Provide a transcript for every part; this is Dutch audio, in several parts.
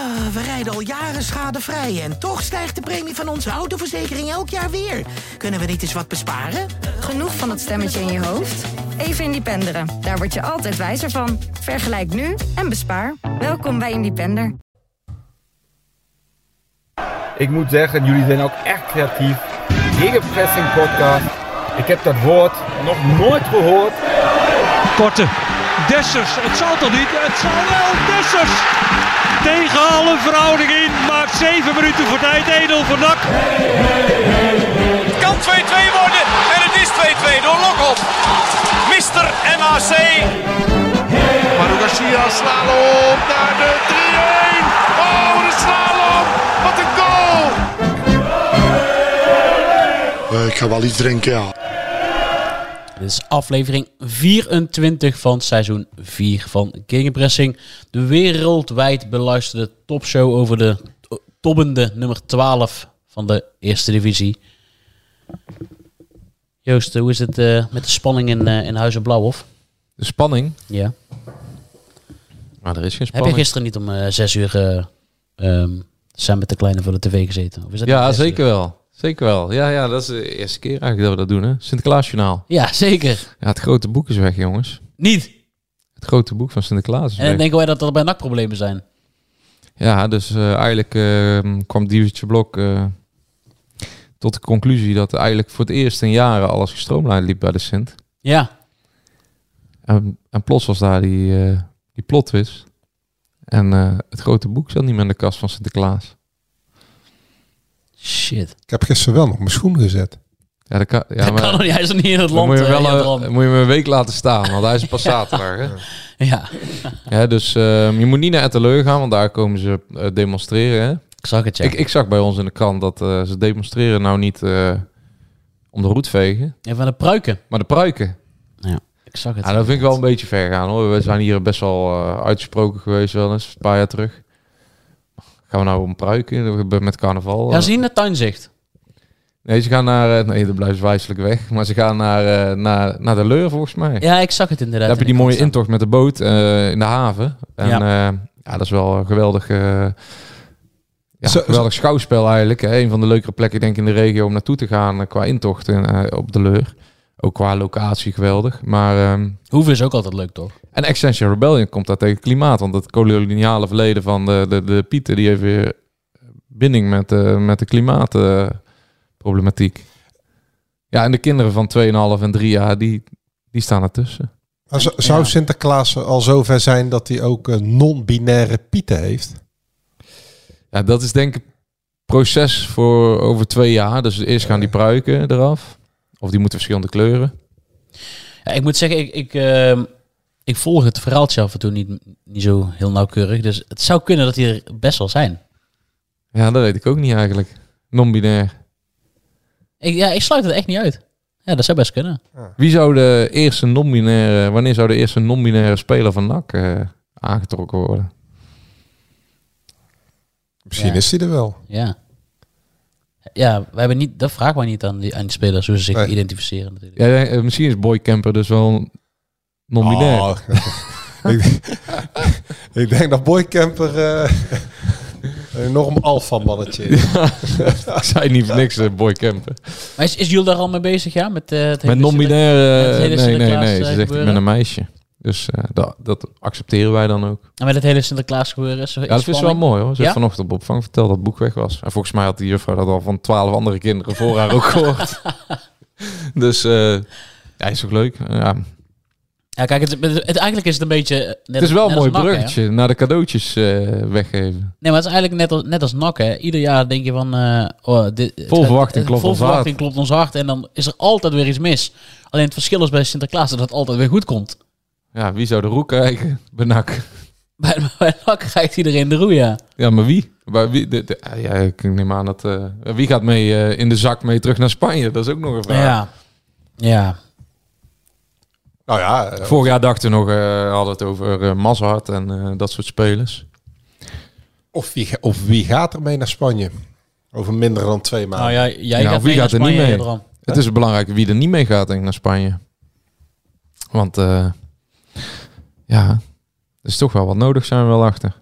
Ah, we rijden al jaren schadevrij en toch stijgt de premie van onze autoverzekering elk jaar weer. Kunnen we niet eens wat besparen? Genoeg van dat stemmetje in je hoofd? Even Independeren. Daar word je altijd wijzer van. Vergelijk nu en bespaar. Welkom bij Independer. Ik moet zeggen, jullie zijn ook echt creatief. Gegenpressing podcast. Ik heb dat woord nog nooit gehoord. Korte. Dessers. Het zal toch niet? Het zal wel. Dessers. Tegen alle verhouding in. Maakt 7 minuten voor tijd. Edel voor NAC. Het kan 2-2 worden. En het is 2-2 door Lokop. Mister MAC. Maru Garcia slalom naar de 3-1. Oh, de slalom. Wat een goal. Uh, ik ga wel iets drinken, ja. Dit is aflevering 24 van seizoen 4 van Gegenpressing. De wereldwijd beluisterde topshow over de tobbende nummer 12 van de eerste divisie. Joost, hoe is het uh, met de spanning in, uh, in Huizen Blauwhof? De spanning? Ja. Maar er is geen spanning. Heb je gisteren niet om uh, 6 uur um, samen met de kleine voor de tv gezeten? Of is dat ja, zeker uur? wel. Zeker wel. Ja, ja, dat is de eerste keer eigenlijk dat we dat doen, hè? Sinterklaasjournaal. Ja, zeker. Ja, het grote boek is weg, jongens. Niet? Het grote boek van Sinterklaas is En dan denken wij dat er bij NAC problemen zijn. Ja, dus uh, eigenlijk uh, kwam Diewertje Blok uh, tot de conclusie dat eigenlijk voor het eerst in jaren alles gestroomlijnd liep bij de Sint. Ja. En, en plots was daar die, die plot twist. En het grote boek zat niet meer in de kast van Sinterklaas. Shit. Ik heb gisteren wel nog mijn schoen gezet. Ja, dat kan, ja, dat maar, kan nog niet. Hij is nog niet in het land. Moet je, wel, uh, uh, moet je hem een week laten staan, want hij is pas zaterdag. Hè? ja. ja. Dus uh, je moet niet naar Etteleur gaan, want daar komen ze uh, demonstreren. Hè? Ik zag het, ja. Ik, ik zag bij ons in de krant dat uh, ze demonstreren nou niet om de roet vegen. Ja, van de pruiken. Maar de pruiken. Ja, ik zag het. Ja, dat vind ik wel een beetje ver gaan hoor. We zijn hier best wel uitgesproken geweest wel eens, een paar jaar terug. Gaan we nou om pruiken met carnaval? Ja, zien het tuinzicht. Nee, ze gaan naar... Nee, dat blijft wijselijk weg. Maar ze gaan naar, naar, naar de Leur, volgens mij. Ja, ik zag het inderdaad. Daar heb je die mooie intocht met de boot uh, in de haven. En ja, uh, ja dat is wel een geweldig... Uh, ja, zo, geweldig schouwspel eigenlijk. Hè. Een van de leukere plekken denk ik in de regio om naartoe te gaan qua intocht in, op de Leur. Ook qua locatie geweldig. Maar... Um, Hoeveel is ook altijd leuk, toch? En Extension Rebellion komt daar tegen klimaat. Want het koloniale verleden van de, de, de Pieten... die heeft weer binding met, uh, met de klimaatproblematiek. ja, en de kinderen van 2,5 en 3 jaar... die, die staan ertussen. Maar zou ja. Sinterklaas al zover zijn... dat hij ook een non-binaire Pieten heeft? Ja, dat is denk ik proces voor over twee jaar. Dus eerst gaan die pruiken eraf. Of die moeten verschillende kleuren. Ja, ik moet zeggen, ik, ik, uh, ik volg het verhaaltje af en toe niet, niet zo heel nauwkeurig. Dus het zou kunnen dat die er best wel zijn. Ja, dat weet ik ook niet eigenlijk. Non-binair. Ik, ja, ik sluit het echt niet uit. Ja, dat zou best kunnen. Ja. Wie zou de eerste non-binaire... Wanneer zou de eerste non-binaire speler van NAC uh, aangetrokken worden? Misschien ja. is hij er wel. Ja. Ja, we hebben niet, dat vragen we niet aan die, aan die spelers hoe ze zich nee. identificeren. Natuurlijk. Ja, ja, misschien is Boy Camper dus wel non-binair. Oh, ik, ik, denk dat Boy Camper uh, een enorm alfa-mannetje is. Ja, ik zei niet voor niks, uh, Boy Camper. Maar is, is Jules daar al mee bezig, ja? Met, uh, het met non-binair? nee, nee, nee. Ze zegt met een meisje. Dus uh, dat, dat, accepteren wij dan ook. En met het hele Sinterklaas gebeuren is Ja, dat is wel mooi hoor. Ze ja? heeft vanochtend op opvang verteld dat het boek weg was. En volgens mij had die juffrouw dat al van twaalf andere kinderen voor haar ook gehoord. dus uh, ja, is ook leuk. Ja. Ja, kijk, het, het, het, eigenlijk is het een beetje... Net, het is wel een mooi bruggetje hè? naar de cadeautjes uh, weggeven. Nee, maar het is eigenlijk net als, net als hè. Ieder jaar denk je van... Oh, dit, vol verwachting klopt vol ons verwachting klopt ons hart. En dan is er altijd weer iets mis. Alleen het verschil is bij Sinterklaas dat het altijd weer goed komt. Ja, wie zou de roe krijgen? Benak. Bij, bij krijgt iedereen de roe, ja. Ja, maar wie? Bij wie de, de, ja, ik neem aan dat... Uh, wie gaat mee uh, in de zak mee terug naar Spanje? Dat is ook nog een vraag. Ja. Ja. Nou ja. Uh, Vorig jaar dachten we nog, uh, hadden het over uh, Mazhart en dat soort spelers. Of wie, of wie gaat er mee naar Spanje? Over minder dan twee maanden. Nou ja, jij nou, gaat wie gaat er Spanje, niet mee? Het is belangrijk wie er niet mee gaat denk ik, naar Spanje. Want ja, er is toch wel wat nodig, zijn we wel achter.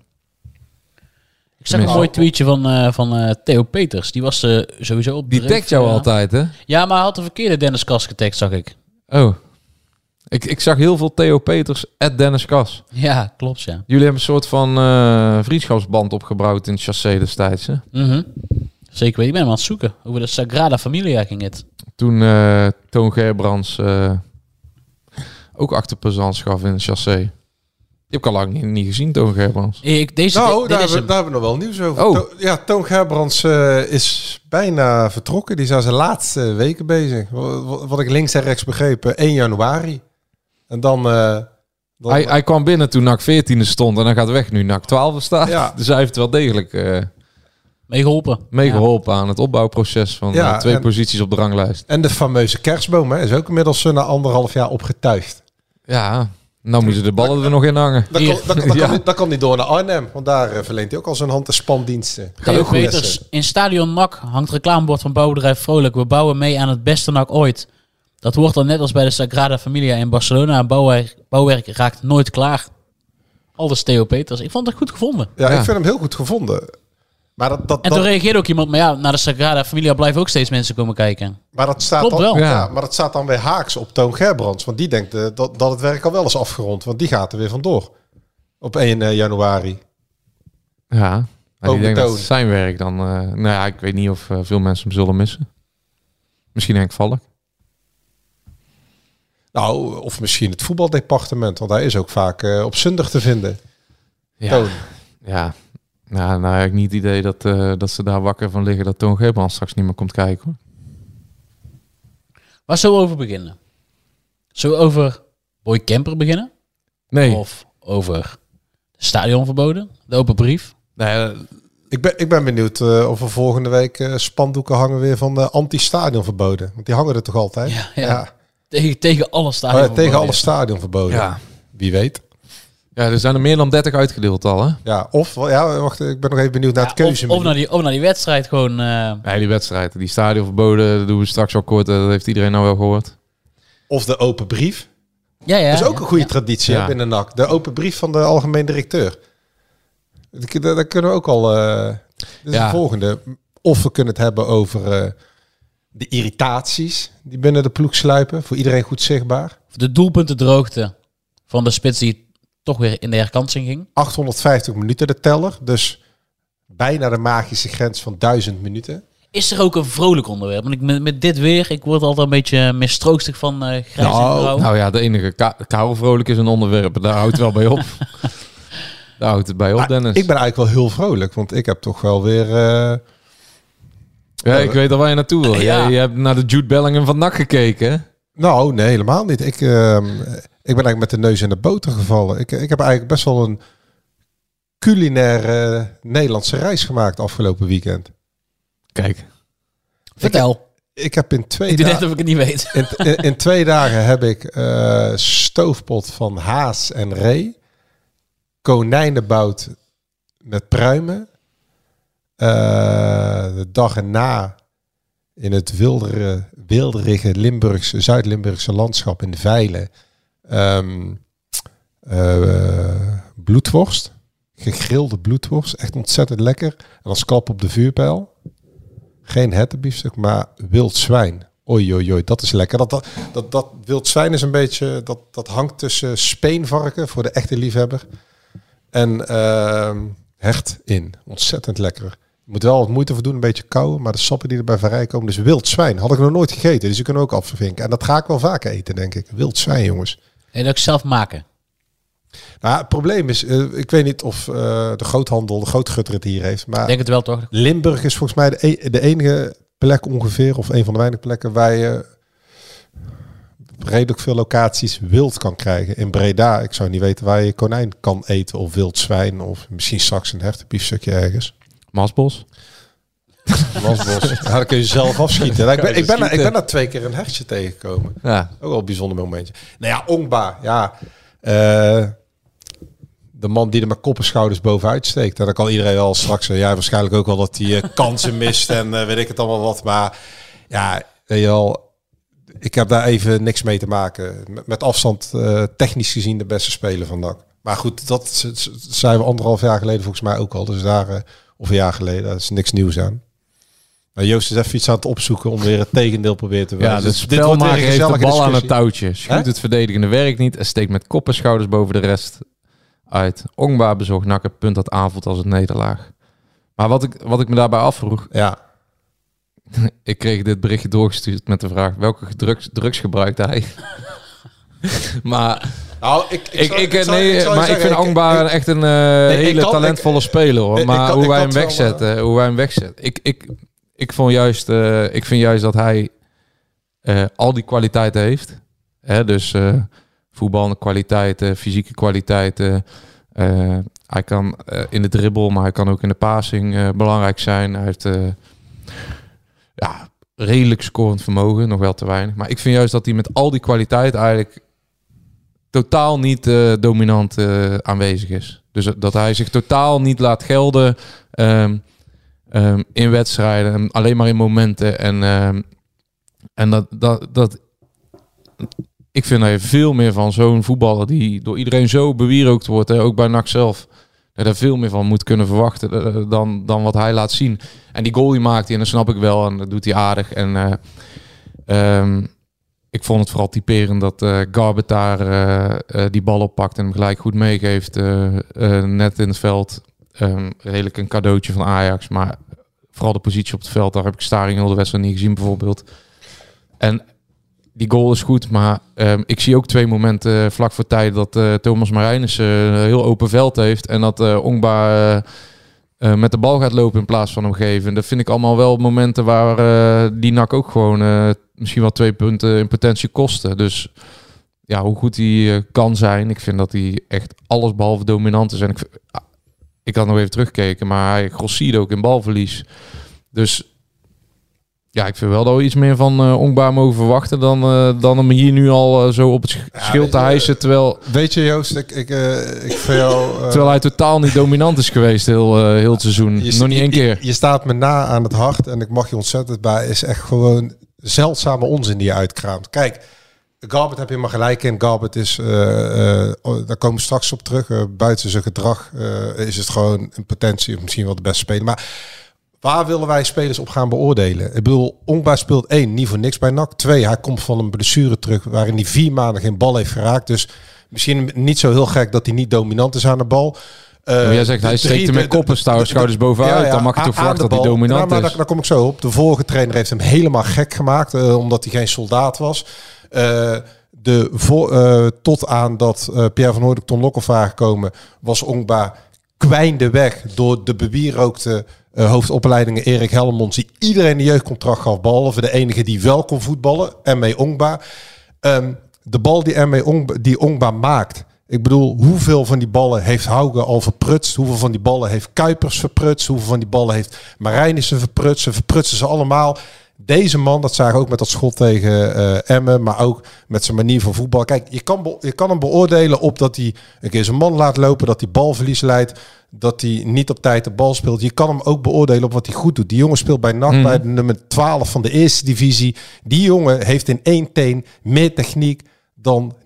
zag een mooi tweetje van, eh, van eh, Theo Peters. Die was eh, sowieso op Die tagt jou altijd, hè? Ja, maar hij had de verkeerde Dennis Kas getagd, zag ik. Oh. Ik, ik zag heel veel Theo Peters at Dennis Kas. Ja, klopt, ja. Jullie hebben een soort van vriendschapsband opgebouwd in het chassé destijds, hè? Mhm. Zeker weten. Ik ben hem aan het zoeken. Over de Sagrada Familia ging het. Toen Toon Gerbrands ook achter Pezans gaf in het chassé. Die heb ik al lang niet, niet gezien, Toon Gerbrands. Ik, deze, nou, dit- dit daar, is hebben, daar hebben we nog wel nieuws over. Oh. To- ja, Toon Gerbrands eh, is bijna vertrokken. Die aan zijn laatste weken bezig. Wa- wa- Wat, ik links en rechts begrepen, 1 januari. En dan... eh, dan Hij, hij kwam binnen toen NAC 14e stond en hij gaat weg nu NAC 12 staat. Ja. Dus hij heeft wel degelijk eh Meegeholpen. meegeholpen aan het opbouwproces van Ja, eh, twee en- posities op de ranglijst. En de fameuze kerstboom hè, is ook inmiddels eh, na anderhalf jaar opgetuigd. Ja, nou moeten de ballen er nog in hangen. Dat kan, dat, dat, Ja. kan, niet- dat kan niet door naar Arnhem, want daar eh, verleent hij ook al zijn hand- en spandiensten. Gaat ook. Peters, in Stadion NAC hangt reclamebord van bouwbedrijf Vrolijk. We bouwen mee aan het beste NAC ooit. Dat wordt dan net als bij de Sagrada Familia in Barcelona. Bouwwerk, bouwwerk raakt nooit klaar. Aldus Theo Peters. Ik vond het goed gevonden. Ja, Ja. ik vind hem heel goed gevonden. Maar dat, dat, En dat, toen reageerde ook iemand, maar ja, naar de Sagrada Familia blijven ook steeds mensen komen kijken. maar dat staat Klopt dan, wel. Ja. Ja. maar dat staat dan weer haaks op Toon Gerbrands. Want die denkt eh, dat, dat het werk al wel is afgerond. Want die gaat er weer vandoor. Op 1 eh, januari. Ja, maar Ook ik denk dat zijn werk dan... eh, nou ja, ik weet niet of veel mensen hem zullen missen. Misschien Henk Valk. Nou, of misschien het voetbaldepartement. Want hij is ook vaak eh, op zondag te vinden. Ja, Toon. ja. Nou, nou heb ik niet het idee dat, eh, dat ze daar wakker van liggen dat Toon Gerbrands straks niet meer komt kijken. Hoor. Waar zullen we over beginnen? Zullen we over Boy Kemper beginnen? Nee, Of over de stadionverboden? De open brief? nee eh, Ik ben, ik ben benieuwd eh, of er volgende week eh, spandoeken hangen weer van de anti-stadion verboden. Want die hangen er toch altijd? Ja, ja. Tegen, tegen alle Oh ja, stadionverboden. tegen alle stadion verboden. ja. Wie weet. Ja, er zijn er meer dan 30 uitgedeeld al, hè? Ja, of, ja, wacht, ik ben nog even benieuwd naar Ja, het keuze. of, of, naar die, of naar die wedstrijd gewoon... eh, Nee, die wedstrijd, die stadionverboden, dat doen we straks al kort. eh, Dat heeft iedereen nou wel gehoord. Of de open brief. ja, ja. dat is ook ja, een goede ja. traditie Ja. binnen NAC. De open brief van de algemeen directeur. Dat, kunnen we ook al... eh dit is Ja. de volgende. Of we kunnen het hebben over eh, de irritaties die binnen de ploeg sluipen. Voor iedereen goed zichtbaar. De doelpuntendroogte van de spits die toch weer in de herkansing ging. 850 minuten de teller. Dus bijna de magische grens van 1000 minuten. Is er ook een vrolijk onderwerp? Want ik, met, met dit weer, ik word altijd een beetje mistroostig van eh grijs en Nou, grauw. Nou ja, de enige Ka Vrolijk is een onderwerp. Daar houdt het wel bij op. Daar houdt het bij op, Maar Dennis. ik ben eigenlijk wel heel vrolijk. Want ik heb toch wel weer... eh, ja, ik weet al waar je naartoe wil. Ja. Jij- Je hebt naar de Jude Bellingham van NAC gekeken? Nou, nee, helemaal niet. Ik, ehm, ik ben eigenlijk met de neus in de boter gevallen. Ik, ik heb eigenlijk best wel een culinaire Nederlandse reis gemaakt afgelopen weekend. Kijk. Vertel. Ik heb in twee Ik doe net dagen... of ik het niet weet. In, in, in twee dagen heb ik eh, stoofpot van haas en ree. Konijnenbout met pruimen. Eh, de dag erna in het wildere, wilderige Limburgse, Zuid-Limburgse landschap in de Veilen. Eh, bloedworst. Gegrilde bloedworst. Echt ontzettend lekker. En als klap op de vuurpijl. Geen hertenbiefstuk, maar wild zwijn. Oei, dat is lekker. Dat, dat, dat, wild zwijn is een beetje, dat, dat hangt tussen speenvarken voor de echte liefhebber en ehm hert in. Ontzettend lekker. Je moet wel wat moeite voor doen, een beetje kou, maar de sappen die erbij vrij komen. Dus wild zwijn had ik nog nooit gegeten, dus je kunt ook afvinken. En dat ga ik wel vaker eten, denk ik. Wild zwijn, jongens. En ik zelf maken. Nou, het probleem is, eh, ik weet niet of eh, de groothandel, de grootgutter het hier heeft, maar Ik denk het wel toch? Limburg is volgens mij de, e- de enige plek ongeveer, of een van de weinige plekken waar je redelijk veel locaties wild kan krijgen. In Breda, ik zou niet weten waar je konijn kan eten, of wild zwijn, of misschien straks een hertenbiefstukje ergens. Masbos. Masbos. ja, dan kun je zelf afschieten. Nou, ik, ben, ik, ben, daar- ik ben daar twee keer een hertje tegengekomen. Ja. Ook wel een bijzonder momentje. Nou ja, Ongba, ja. eh, de man die er met kop en schouders bovenuit steekt. En dan kan iedereen wel straks... zeggen, ja, waarschijnlijk ook wel dat hij eh, kansen mist en eh, weet ik het allemaal wat. Maar ja, weet je wel, ik heb daar even niks mee te maken. Met, afstand eh, technisch gezien de beste speler van NAC. Maar goed, dat zijn we anderhalf jaar geleden volgens mij ook al. Dus daar eh, Of een jaar geleden. Daar is niks nieuws aan. Maar Joost is even iets aan het opzoeken om weer het tegendeel proberen te wijzen. Ja, Dus dit wordt weer spelmaker een heeft de bal aan het touwtje. Schuurt het verdedigende werk niet en steekt met kop en schouders boven de rest uit. Ongbaar bezocht NAC het punt dat aanvoelt als het nederlaag. Maar wat ik, wat ik me daarbij afvroeg... Ja. ik kreeg dit berichtje doorgestuurd met de vraag... welke drugs, drugs gebruikt hij? maar... Nou, ik, Ik, zou- ik, nee, ik maar ik vind Angbaar echt een eh, Nee, hele kan- talentvolle speler. Hoor. Maar kan- hoe wij hem wegzetten, hoe wij hem wegzetten. Ik, ik, ik, vond juist, eh, ik vind juist dat hij eh, al die kwaliteiten heeft. Hè, dus kwaliteiten, fysieke kwaliteiten. hij kan in de dribbel, maar hij kan ook in de passing belangrijk zijn. Hij heeft ja, redelijk scorend vermogen, nog wel te weinig. Maar ik vind juist dat hij met al die kwaliteit eigenlijk totaal niet dominant aanwezig is. Dus dat hij zich totaal niet laat gelden ehm, ehm, in wedstrijden, en alleen maar in momenten. En, ehm, en dat, dat, dat, ik vind dat je veel meer van zo'n voetballer die door iedereen zo bewierookt wordt, hè, ook bij NAC zelf, dat daar veel meer van moet kunnen verwachten eh, dan, dan wat hij laat zien. En die goal die maakt hij, en dat snap ik wel, en dat doet hij aardig. En eh, ehm, ik vond het vooral typerend dat eh Garbet daar eh, eh, die bal oppakt en hem gelijk goed meegeeft. eh, eh, net in het veld. Ehm, redelijk een cadeautje van Ajax. Maar vooral de positie op het veld, daar heb ik Staring heel de wedstrijd niet gezien bijvoorbeeld. En die goal is goed, maar ehm, ik zie ook twee momenten eh, vlak voor tijd dat eh, Thomas Marijnissen een heel open veld heeft. En dat eh Ongba eh, eh, met de bal gaat lopen in plaats van hem geven. En dat vind ik allemaal wel momenten waar eh, die NAC ook gewoon eh, misschien wel twee punten in potentie kosten. Dus ja, hoe goed hij eh, kan zijn. Ik vind dat hij echt alles behalve dominant is. En ik, ah, ik had nog even teruggekeken, maar hij grossierde ook in balverlies. Dus ja, ik vind wel dat we iets meer van Ongbaar mogen verwachten dan, eh, dan hem hier nu al eh, zo op het sch- schild te hijsen. Terwijl, Weet je Joost, ik, ik, ik vind jou... terwijl hij totaal niet dominant is geweest heel, heel het seizoen. je- Nog niet één je- keer. Je, staat me na aan het hart en ik mag je ontzettend bij. Is echt gewoon zeldzame onzin die je uitkraamt. Kijk, Garbert heb je maar gelijk in. Garbert is, eh, eh, oh, daar komen we straks op terug. eh, buiten zijn gedrag is het gewoon een potentie, of misschien wel de beste speler. Maar waar willen wij spelers op gaan beoordelen? Ik bedoel, Ongba speelt één, niet voor niks bij NAC. Twee, hij komt van een blessure terug waarin hij vier maanden geen bal heeft geraakt. Dus misschien niet zo heel gek dat hij niet dominant is aan de bal. Maar jij zegt, hij steekt hem met koppen, schouders bovenuit. Dan mag je toch verwachten dat hij dominant Ja, maar is. Daar, daar kom ik zo op. De vorige trainer heeft hem helemaal gek gemaakt, omdat hij geen soldaat was. Eh, de eh, tot aan dat eh, Pierre van Hooydonk Ton gekomen, was Ongba kwijnde weg door de bewierookte eh, hoofdopleidingen Erik Helmond, die iedereen een jeugdcontract gaf, behalve de enige die wel kon voetballen, Ermee Ongba. Ehm, de bal die Ermee Ongba, Ongba maakt, ik bedoel, hoeveel van die ballen heeft Hauge al verprutst? Hoeveel van die ballen heeft Kuipers verprutst? Hoeveel van die ballen heeft Marijnissen verprutst? Ze verprutsen ze allemaal. Deze man, dat zagen we ook met dat schot tegen eh Emmen, maar ook met zijn manier van voetbal. Kijk, je kan, je kan hem beoordelen op dat hij een keer zijn man laat lopen, dat hij balverlies leidt, dat hij niet op tijd de bal speelt. Je kan hem ook beoordelen op wat hij goed doet. Die jongen speelt bij NAC, Mhm. bij de nummer 12 van de eerste divisie. Die jongen heeft in één teen meer techniek dan 90%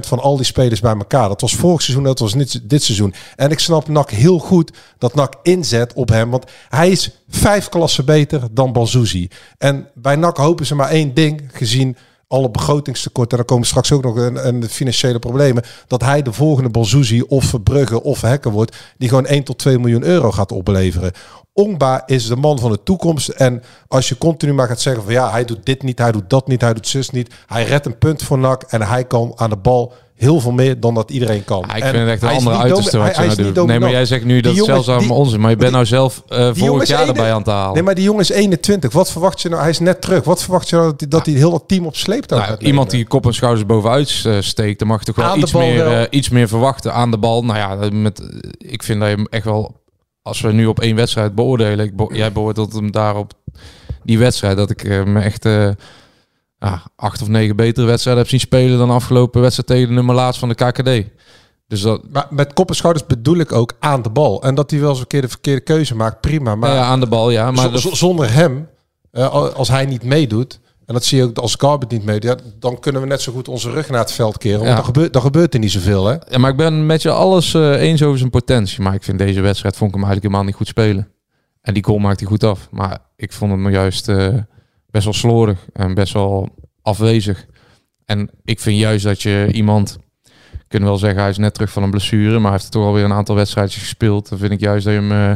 van al die spelers bij elkaar. Dat was vorig seizoen, dat was niet dit seizoen. En ik snap NAC heel goed dat NAC inzet op hem. Want hij is vijf klassen beter dan Balzouzi. En bij NAC hopen ze maar één ding, gezien alle begrotingstekorten. En dan komen straks ook nog een, een financiële problemen. Dat hij de volgende Balzouzi of Verbrugge of Hekken wordt. Die gewoon 1 tot 2 miljoen euro gaat opleveren. Ongba is de man van de toekomst. En als je continu maar gaat zeggen van ja, hij doet dit niet, hij doet dat niet, hij doet zus niet. Hij redt een punt voor NAC en hij kan aan de bal heel veel meer dan dat iedereen kan. Ja, ik En vind het echt een andere uiterste wat je nou doet. Nee, maar jij zegt nu dat het zelfs aan onzin. Maar je bent die- nou zelf die vorig jaar ene- erbij aan het halen. Nee, maar die jongen is 21. Wat verwacht je nou? Hij is net terug. Wat verwacht je nou dat hij, dat hij heel dat team op sleeptouw Nou, iemand die kop en schouders bovenuit eh, steekt, dan mag je toch wel iets, meer, wel. eh, iets meer verwachten aan de bal. Nou ja, met, ik vind dat je hem echt wel, als we nu op één wedstrijd beoordelen, ik be- jij beoordeelt hem daarop die wedstrijd, dat ik eh, me echt eh, ja, acht of negen betere wedstrijden heb zien spelen dan de afgelopen wedstrijd tegen de nummer laatst van de KKD. Dus dat, Maar met kop en schouders bedoel ik ook aan de bal. En dat hij wel eens een keer de verkeerde keuze maakt, prima. Maar ja, ja, aan de bal, ja. Maar zonder hem, eh, als hij niet meedoet, En dat zie je ook als Garbert niet mee. Ja, dan kunnen we net zo goed onze rug naar het veld keren. Want Ja. dan, gebeurt, dan gebeurt er niet zoveel. Hè? Ja, maar ik ben met je alles eh, eens over zijn potentie. Maar ik vind deze wedstrijd vond ik hem eigenlijk helemaal niet goed spelen. En die goal maakt hij goed af. Maar ik vond hem juist eh, best wel slordig en best wel afwezig. En ik vind juist dat je iemand... kunnen wel zeggen, hij is net terug van een blessure. Maar hij heeft toch alweer een aantal wedstrijdjes gespeeld. Dan vind ik juist dat je hem... eh,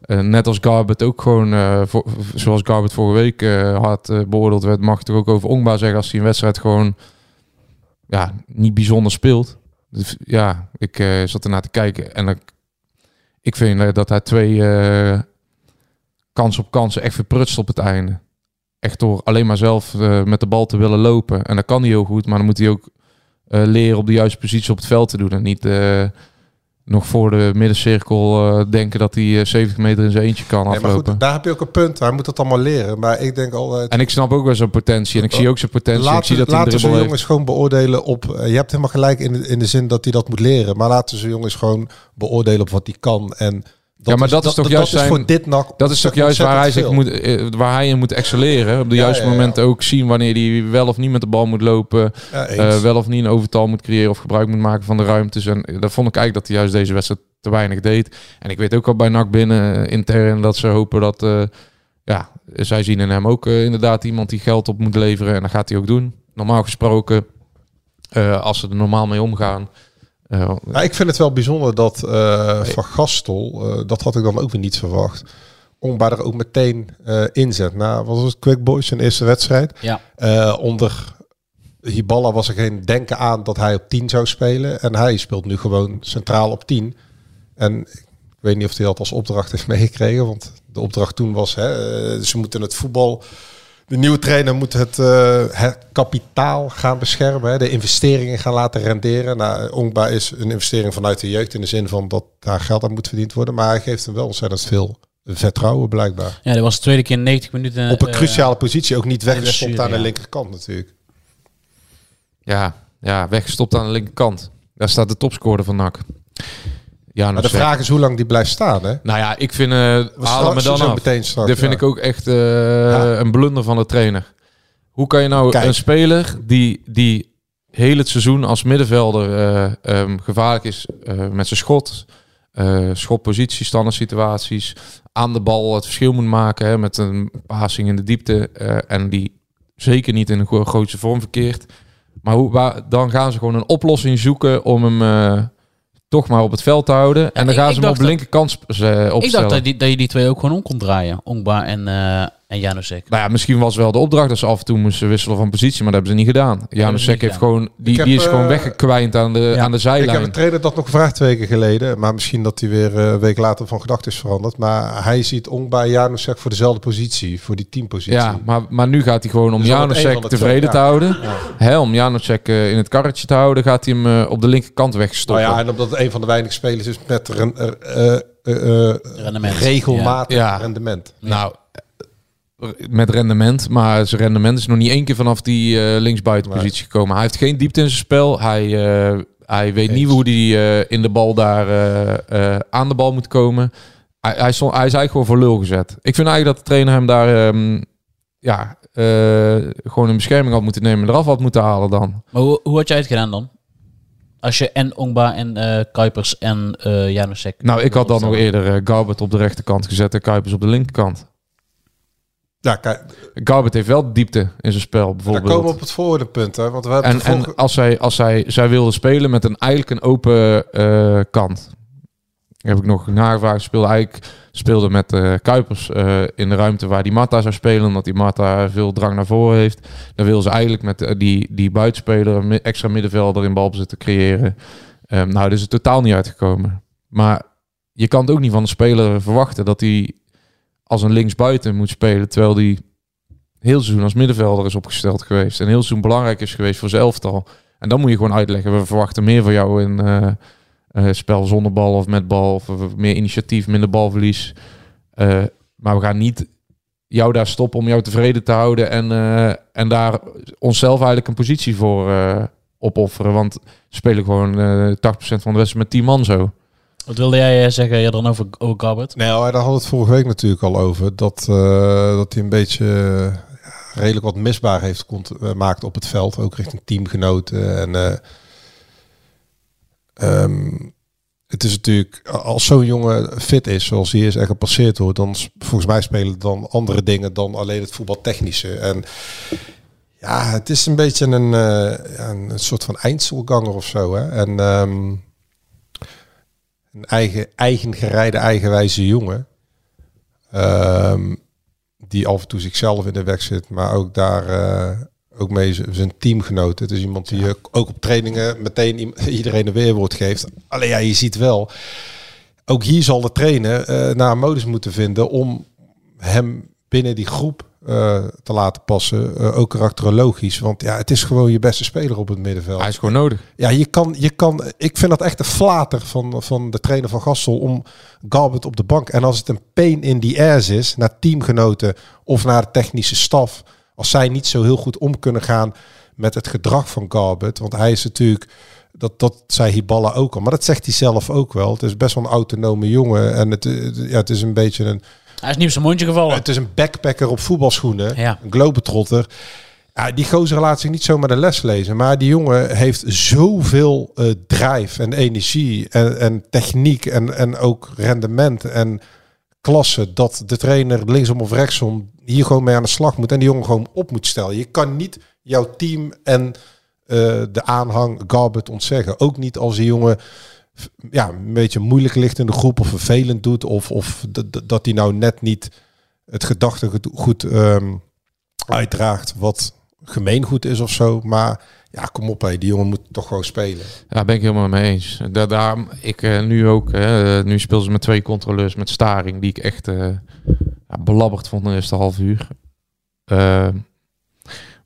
eh, net als Garbert ook gewoon, eh, voor- zoals Garbert vorige week eh, hard beoordeeld werd, mag toch ook over Ongba zeggen als hij een wedstrijd gewoon ja, niet bijzonder speelt. Dus, ja, ik zat ernaar te kijken en ik, ik vind dat hij twee kans op kansen echt verprutst op het einde. Echt door alleen maar zelf met de bal te willen lopen. En dat kan hij heel goed, maar dan moet hij ook eh, leren op de juiste positie op het veld te doen. En niet eh, nog voor de middencirkel eh, denken dat hij eh, 70 meter in zijn eentje kan Nee, maar aflopen. goed, daar heb je ook een punt. Hij moet dat allemaal leren. Maar ik denk al... En ik snap ook wel zijn potentie. En ik zie ook zijn potentie. ik Laten, zie dat hij laten heeft. jongens gewoon beoordelen op... je hebt helemaal gelijk in de, in de zin dat hij dat moet leren. Maar laten ze jongens gewoon beoordelen op wat hij kan. En ja, maar dat, is toch juist dat is zijn, voor dit nak Dat is toch juist waar hij, zich moet, eh, waar hij in moet excelleren. Op de Ja, juiste ja, momenten ook zien wanneer hij wel of niet met de bal moet lopen. Eh, wel of niet een overtal moet creëren of gebruik moet maken van de ruimtes. En eh, dat vond ik eigenlijk dat hij juist deze wedstrijd te weinig deed. En ik weet ook al bij NAC binnen intern dat ze hopen dat... ja, zij zien in hem ook inderdaad iemand die geld op moet leveren. En dat gaat hij ook doen. Normaal gesproken, als ze er normaal mee omgaan... Maar ik vind het wel bijzonder dat eh, Van Gastel, eh, dat had ik dan ook weer niet verwacht, Ongba er ook meteen eh inzet. Nou, wat was het Quick Boys zijn eerste wedstrijd? Ja. Eh, onder Hiballa was er geen denken aan dat hij op 10 zou spelen. En hij speelt nu gewoon centraal op 10. En ik weet niet of hij dat als opdracht heeft meegekregen, want de opdracht toen was, hè, ze moeten het voetbal... De nieuwe trainer moet het, eh, het kapitaal gaan beschermen, hè, de investeringen gaan laten renderen. Nou, Ongba is een investering vanuit de jeugd in de zin van dat daar geld aan moet verdiend worden. Maar hij geeft hem wel ontzettend veel vertrouwen blijkbaar. Ja, dat was de tweede keer in 90 minuten. Op een eh, cruciale positie, ook niet weggestopt aan de ja. linkerkant natuurlijk. Ja, ja, weggestopt aan de linkerkant. Daar staat de topscorer van NAC. Ja, Maar de vraag is hoe lang die blijft staan. Hè? Nou ja, ik vind... eh haal straks- me dan af. meteen Dat vind ja. ik ook echt eh, een blunder van de trainer. Hoe kan je nou Kijk. een speler die, die heel het seizoen als middenvelder eh, ehm, gevaarlijk is eh, met zijn schot, schotpositie, standaard situaties, aan de bal het verschil moet maken hè, met een passing in de diepte en die zeker niet in een gro- grootste vorm verkeert. Maar hoe, waar, dan gaan ze gewoon een oplossing zoeken om hem toch maar op het veld te houden. en dan ik- gaan ze hem op de linkerkant sp- eh, opstellen. Ik dacht dat, die, dat je die twee ook gewoon om kon draaien. Ongba en, eh en Janusek. Nou ja, misschien was wel de opdracht dat ze af en toe moesten wisselen van positie, maar dat hebben ze niet gedaan. Janus ze niet heeft gedaan. gewoon, die, Ik heb, die is gewoon eh, weggekwijnd aan de, aan de Ik zijlijn. heb een trainer dat nog gevraagd twee weken geleden. Maar misschien dat hij weer eh, een week later van gedachten is veranderd. Maar hij ziet Ongba Janusek voor dezelfde positie. Voor die teampositie. ja, maar, maar nu gaat hij gewoon om Dus Janusek tevreden twee, te ja. houden. Hè, om Janusek eh, in het karretje te houden, gaat hij hem op de linkerkant Nou wegstoppen. ja, en omdat het een van de weinige spelers is met eh, eh, eh, eh, Rendement. regelmatig Ja. rendement. Nou, met rendement, maar zijn rendement is nog niet één keer vanaf die eh linksbuitenpositie gekomen. Hij heeft geen diepte in zijn spel. Hij, eh, hij weet niet hoe hij eh, in de bal daar eh, eh, aan de bal moet komen. Hij, hij, stond, hij is eigenlijk gewoon voor lul gezet. Ik vind eigenlijk dat de trainer hem daar ehm, ja, eh, gewoon een bescherming had moeten nemen en eraf had moeten halen dan. Maar hoe, hoe had jij het gedaan dan? Als je en Ongba en eh Kuipers en eh Janusek... Nou, ik had dan nog eerder eh, Garbert op de rechterkant gezet en Kuipers op de linkerkant. Ja, kijk, Garbert heeft wel diepte in zijn spel bijvoorbeeld. komen we op het volgende punt. Hè, want we hebben En, en als zij, als zij, zij wilde spelen met een eigenlijk een open eh, kant. Heb ik nog nagevraagd. Speelde eigenlijk speelde met eh, Kuipers eh, in de ruimte waar die Marta zou spelen, omdat die Marta veel drang naar voren heeft. Dan wil ze eigenlijk met die, die buitenspeler extra middenvelder in balbezit te creëren. Ehm, nou, dat is er totaal niet uitgekomen. Maar je kan het ook niet van de speler verwachten dat hij als een linksbuiten moet spelen, terwijl die heel seizoen als middenvelder is opgesteld geweest. En heel seizoen belangrijk is geweest voor zijn. En dan moet je gewoon uitleggen, we verwachten meer van jou in eh, eh, spel zonder bal of met bal. Of, of meer initiatief, minder balverlies. Eh, maar we gaan niet jou daar stoppen om jou tevreden te houden. En, eh, en daar onszelf eigenlijk een positie voor eh, opofferen. Want spelen gewoon eh 80% van de wedstrijd met 10 man zo. Wat wilde jij eh, zeggen dan over, over? Nee, maar daar we het vorige week natuurlijk al over. Dat, eh, dat hij een beetje... eh, redelijk wat misbaar heeft uh, maakt op het veld. Ook richting teamgenoten. En um, het is natuurlijk, als zo'n jongen fit is, zoals hij is en gepasseerd wordt, dan volgens mij spelen dan andere dingen dan alleen het voetbaltechnische. En ja, het is een beetje een, een soort van eindselganger of zo. Hè? En um, een eigen, eigen gerijde, eigenwijze jongen. Um, die af en toe zichzelf in de weg zit, maar ook daar uh, ook mee zijn teamgenoten. Het is iemand die ja. ook op trainingen meteen iedereen een weerwoord geeft. Alleen ja, je ziet wel, ook hier zal de trainer uh, naar een modus moeten vinden om hem binnen die groep uh, te laten passen. Uh, ook karakterologisch. Want ja, het is gewoon je beste speler op het middenveld. Hij is gewoon nodig. Ja, je kan, je kan, ik vind dat echt een flater van, van de trainer van Gassel om Galbert op de bank. En als het een pain in the ass is, naar teamgenoten of naar de technische staf als zij niet zo heel goed om kunnen gaan met het gedrag van Garbett. Want hij is natuurlijk, dat, dat zei Hiballa ook al, maar dat zegt hij zelf ook wel. Het is best wel een autonome jongen en het, ja, het is een beetje een... Hij is niet op zijn mondje gevallen. Het is een backpacker op voetbalschoenen, ja. een globetrotter. Ja, die gozer laat zich niet zomaar de les lezen. Maar die jongen heeft zoveel uh, drijf en energie en, en techniek en, en ook rendement en klasse dat de trainer linksom of rechtsom hier gewoon mee aan de slag moet en die jongen gewoon op moet stellen. Je kan niet jouw team en uh, de aanhang Garbet ontzeggen. Ook niet als die jongen ja, een beetje moeilijk ligt in de groep of vervelend doet of, of dat hij nou net niet het gedachtegoed um, uitdraagt wat gemeengoed is of zo. Maar ja, kom op, hé, die jongen moet toch gewoon spelen. Ja, ben ik helemaal mee eens. Daar, ik uh, nu ook, nu speel ze met twee controleurs met Staring, die ik echt ja, belabberd vond de eerste half uur.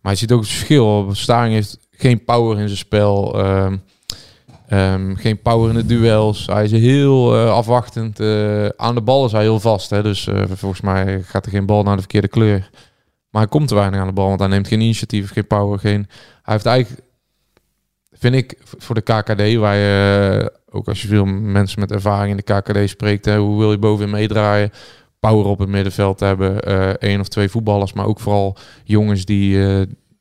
maar je ziet ook het verschil. Staring heeft geen power in zijn spel. Um, geen power in de duels. Hij is heel afwachtend. aan de bal is hij heel vast. Hè? Dus volgens mij gaat er geen bal naar de verkeerde kleur. Maar hij komt te weinig aan de bal, want hij neemt geen initiatief, geen power, geen... Hij heeft eigenlijk, vind ik, voor de KKD, waar je, ook als je veel mensen met ervaring in de KKD spreekt, hè, hoe wil je bovenin meedraaien? Power op het middenveld hebben, één of twee voetballers, maar ook vooral jongens die,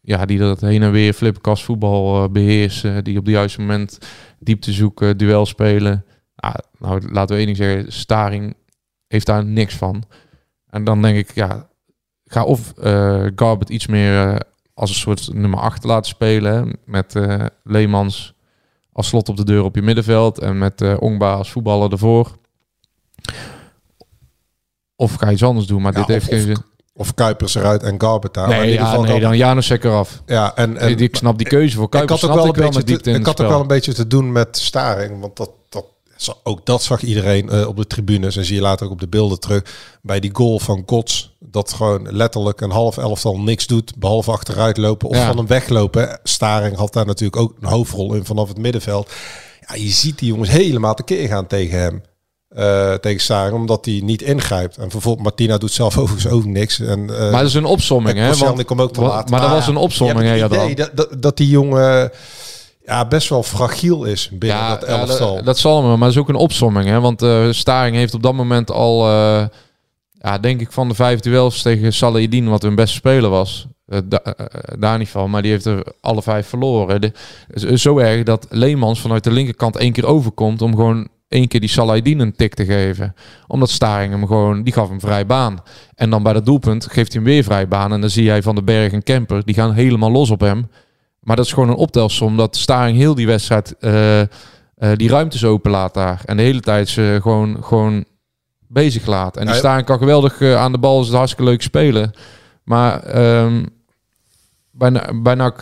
ja, die dat heen en weer flipperkast voetbal beheersen, die op het juiste moment diepte zoeken, duel spelen. Ah, nou, laten we één ding zeggen, Staring heeft daar niks van. En dan denk ik, ja, ga of uh, Garbet iets meer uh, als een soort nummer 8 laten spelen. Met uh, Leemans als slot op de deur op je middenveld. En met uh, Ongba als voetballer ervoor. Of ga je iets anders doen. Maar ja, dit heeft geen zin. Of Kuipers eruit en Garbet daar. Nee, in ieder geval nee dan Janus eraf. Ja, en, en ik snap die keuze voor Kuipers. Ik had ook wel, een beetje te, ik had ook wel een beetje te doen met Staring. Want dat, dat ook dat zag iedereen uh, op de tribunes en zie je later ook op de beelden terug bij die goal van Gods. Dat gewoon letterlijk een half elftal niks doet, behalve achteruit lopen of ja. van hem weglopen. Staring had daar natuurlijk ook een hoofdrol in vanaf het middenveld. Ja, je ziet die jongens helemaal tekeer gaan tegen hem. Uh, tegen Staring, omdat hij niet ingrijpt. En bijvoorbeeld Martina doet zelf overigens ook niks. En, uh, maar dat is een opsomming, hè? Want, ik kom ook te laat. Maar, maar dat was een opsomming, hè? Ja, dat, dat, dat die jongen ja, best wel fragiel is binnen ja, dat elftal. Ja, dat, zal me, maar dat is ook een opsomming. Hè? Want uh, Staring heeft op dat moment al, ja, denk ik, van de vijf duels tegen Salahidin, wat hun beste speler was. Uh, da, daar niet van, maar die heeft er alle vijf verloren. De, zo erg dat Leemans vanuit de linkerkant één keer overkomt om gewoon één keer die Salahidin een tik te geven. Omdat Staring hem gewoon, die gaf hem vrij baan. En dan bij dat doelpunt geeft hij hem weer vrij baan. En dan zie jij Van de Berg en Kemper, die gaan helemaal los op hem. Maar dat is gewoon een optelsom. Dat Staring heel die wedstrijd uh, uh, die ruimtes open laat daar. En de hele tijd ze gewoon, gewoon bezig laat. En die Staring kan geweldig uh, aan de bal. Is het hartstikke leuk spelen. Maar um, bij, bij NAC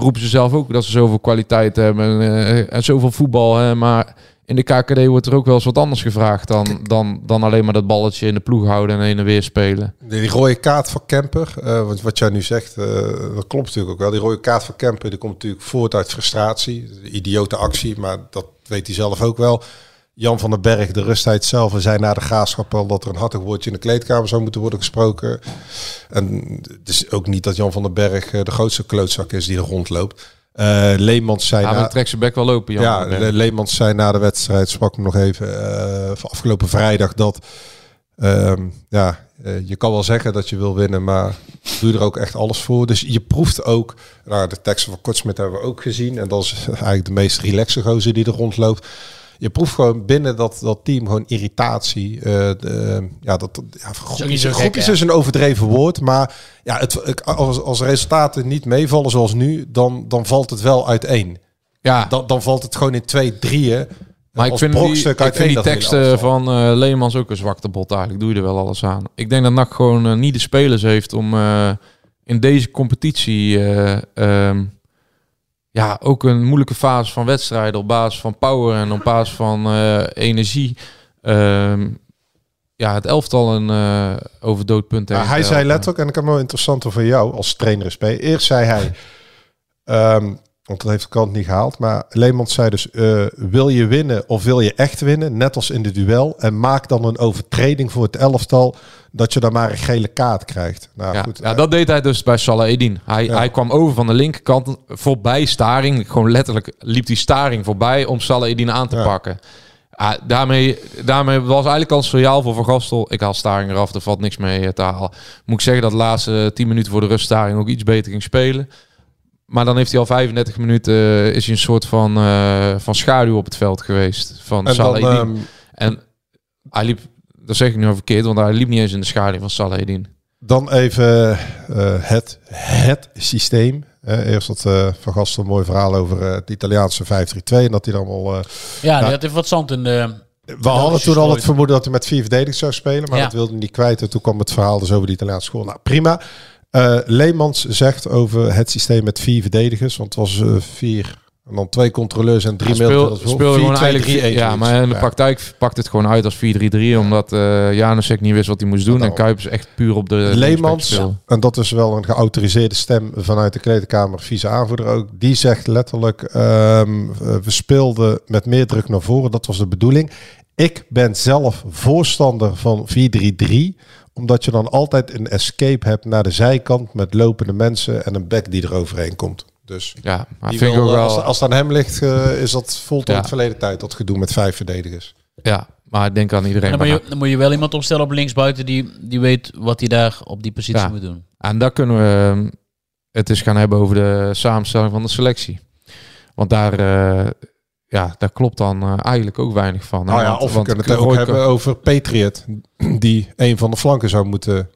roepen ze zelf ook dat ze zoveel kwaliteit hebben. En, en zoveel voetbal. Hè, maar in de KKD wordt er ook wel eens wat anders gevraagd dan, dan, dan alleen maar dat balletje in de ploeg houden en heen en weer spelen. Die rode kaart van Kemper, uh, wat, wat jij nu zegt, uh, dat klopt natuurlijk ook wel. Die rode kaart van Kemper die komt natuurlijk voort uit frustratie. Idiote actie, maar dat weet hij zelf ook wel. Jan van den Berg, de rustheid zelf, zei na de graafschap al dat er een hartig woordje in de kleedkamer zou moeten worden gesproken. En het is ook niet dat Jan van den Berg uh, de grootste klootzak is die er rondloopt. Uh, Leemans zei... Ja, na... trek ze bek wel lopen, Jan. Ja, Le Leemans zei na de wedstrijd, sprak me nog even, uh, afgelopen vrijdag, dat Ehm, ja, eh, je kan wel zeggen dat je wil winnen, maar doe er ook echt alles voor. Dus je proeft ook, nou, de teksten van Kortsmit hebben we ook gezien. En dat is eigenlijk de meest relaxe gozer die er rondloopt. Je proeft gewoon binnen dat, dat team gewoon irritatie. Uh, de, ja, dat, ja, groepjes, groepjes is een overdreven woord. Maar ja, het, als, als resultaten niet meevallen zoals nu, dan, dan valt het wel uiteen. Ja. Dan, dan valt het gewoon in twee, drieën. Maar ik vind, die, ik vind die teksten van uh, Leemans ook een zwakte bot eigenlijk. Doe je er wel alles aan. Ik denk dat NAC gewoon uh, niet de spelers heeft om in deze competitie... Um, ja, ook een moeilijke fase van wedstrijden op basis van power en op basis van energie... Um, ja, het elftal een uh, over doodpunt heeft. hij zei letterlijk, en ik heb wel interessanter voor jou als trainer SP. Eerst zei hij, um, want dat heeft de kant niet gehaald. Maar Leemans zei dus, uh, wil je winnen of wil je echt winnen? Net als in de duel. En maak dan een overtreding voor het elftal dat je dan maar een gele kaart krijgt. Nou, ja, goed, ja, dat deed hij dus bij Salah Edin. Hij, hij kwam over van de linkerkant voorbij Staring. Gewoon letterlijk liep die Staring voorbij om Salah Edin aan te pakken. Daarmee, daarmee was eigenlijk al signaal voor Van Gastel. Ik haal Staring eraf, er valt niks mee te halen. Moet ik zeggen dat de laatste 10 minuten voor de rust Staring ook iets beter ging spelen. Maar dan heeft hij al 35 minuten uh, is hij een soort van, uh, van schaduw op het veld geweest. Van en Salah um... En hij liep, dat zeg ik nu verkeerd, want hij liep niet eens in de schaduw van Salahedin. Dan even uh, het, het systeem. eerst had uh, Van Gastel een mooi verhaal over het Italiaanse 5-3-2. En dat hij dan al... ja, die had even wat zand in de... We hadden toen al het vermoeden dat hij met vier verdedigers zou spelen. Maar ja. dat wilde hij niet kwijt. En toen kwam het verhaal dus over de Italiaanse school. Nou, prima. Uh, Leemans zegt over het systeem met vier verdedigers, want het was uh, vier en dan twee controleurs en drie ja, speel, speel gewoon eigenlijk 3, Ja, maar in de praktijk pakt het gewoon uit als 4-3-3, omdat uh, Janusek niet wist wat hij moest doen en. Kuipers echt puur op de Leemans en dat is wel een geautoriseerde stem vanuit de kleedkamer, vice aanvoerder ook. Die zegt letterlijk: um, we speelden met meer druk naar voren, dat was de bedoeling. Ik ben zelf voorstander van 4-3-3 omdat je dan altijd een escape hebt naar de zijkant met lopende mensen en een back die er overheen komt. Dus ja, maar vind wil, ik ook wel... als, als het aan hem ligt, uh, is dat vol tot het verleden tijd, dat gedoe met vijf verdedigers. Ja, maar ik denk aan iedereen. Dan, moet je, dan moet je wel iemand opstellen op linksbuiten die, die weet wat hij daar op die positie moet doen. En daar kunnen we ehm, het eens gaan hebben over de samenstelling van de selectie. Want daar, uh, ja, daar klopt dan uh, eigenlijk ook weinig van. Nou ja, of we kunnen het ook hebben over Patriot, die een van de flanken zou moeten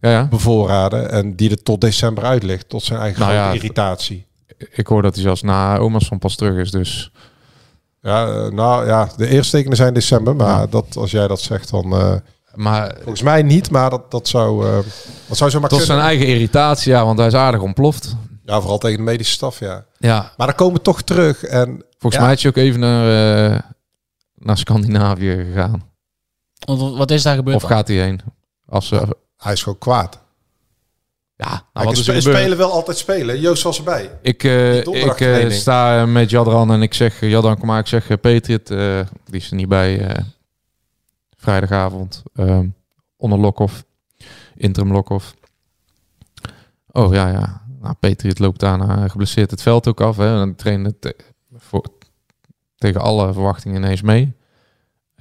ja, ja. bevoorraden en die er tot december uit ligt, tot zijn eigen nou ja, irritatie. Ik hoor dat hij zelfs na Omas van pas terug is, dus... Ja, uh, nou ja, de eerste tekenen zijn december, maar dat, als jij dat zegt, dan... Uh, maar volgens mij niet, maar dat, dat zou, uh, dat zou zo maar Tot zijn eigen irritatie, ja, want hij is aardig ontploft. Ja, vooral tegen de medische staf, ja. Ja. Maar dan komen we toch terug en Volgens mij is je ook even naar, uh, naar Scandinavië gegaan. Wat is daar gebeurd? Of gaat hij heen? Als, uh, hij is gewoon kwaad. Ja, nou, wat is spelen wel altijd spelen. Joost was erbij. Ik, uh, ik sta met Jadran en ik zeg, Jadran, kom maar, ik zeg, Patriot, die is er niet bij vrijdagavond, onder Lokhoff, interim Lokhoff. Oh ja, ja. Nou, Patriot loopt daarna geblesseerd het veld ook af. Hè. En trainen voor, tegen alle verwachtingen ineens mee.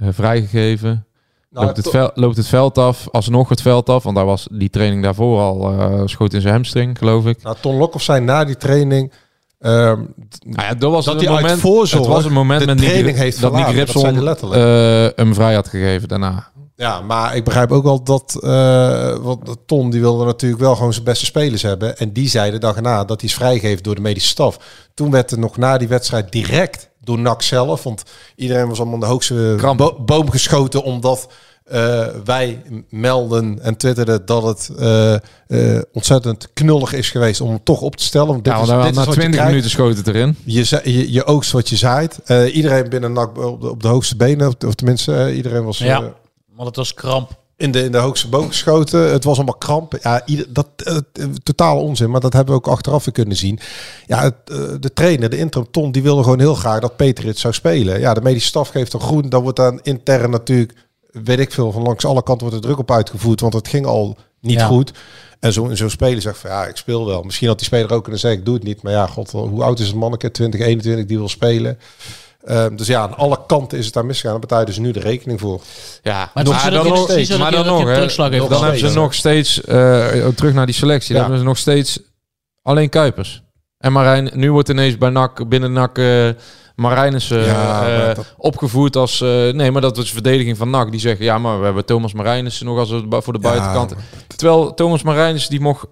Uh, vrijgegeven. Nou, loopt, het veld, loopt het veld af, alsnog het veld af. Want daar was die training daarvoor al uh, schoot in zijn hamstring, geloof ik. Nou, Ton Lokhoff zei na die training... Nou ja, dat was dat een moment. Het was een moment met die, heeft dat Nick Ripson uh, hem vrij had gegeven daarna. Ja, maar ik begrijp ook wel dat uh, wat Ton die wilde natuurlijk wel gewoon zijn beste spelers hebben. En die zeiden dag na dat hij is vrijgegeven door de medische staf. Toen werd er nog na die wedstrijd direct door NAC zelf, want iedereen was allemaal de hoogste bo boom geschoten omdat uh, wij melden en twitterden dat het uh, uh, ontzettend knullig is geweest om hem toch op te stellen. Want dit ja, is, dit na 20 minuten schoten erin. Je, je, je oogst wat je zaait. iedereen binnen NAC op de, op de hoogste benen, of tenminste iedereen was... Ja want het was kramp. In de, in de hoogste boom geschoten. Het was allemaal kramp. Ja, ieder, dat uh, totaal onzin. Maar dat hebben we ook achteraf weer kunnen zien. Ja, het, uh, de trainer, de interim Ton, die wilde gewoon heel graag dat Peter het zou spelen. Ja, de medische staf geeft een groen. Dan wordt dan intern natuurlijk, weet ik veel, van langs alle kanten wordt er druk op uitgevoerd. Want het ging al niet goed. En zo'n zo speler zegt van ja, ik speel wel. Misschien had die speler ook kunnen zeggen, ik doe het niet. Maar ja, god, hoe oud is een manneke? 20, 21 die wil spelen. Ehm, dus ja, aan alle kanten is het daar misgegaan. Daar betalen dus nu de rekening voor. Ja, Maar nog, dan, nog, steeds- maar dan nog, hè, dan hebben ze nog steeds, eh, terug naar die selectie, dan Ja. hebben ze nog steeds alleen Kuipers. En Marijn, nu wordt ineens bij NAC, binnen NAC, eh Marijnissen Ja, eh, dat- opgevoerd als... eh, nee, maar dat is de verdediging van NAC. Die zeggen, ja, maar we hebben Thomas Marijnissen nog als voor de Ja, buitenkant. Terwijl Thomas Marijnissen, die mocht,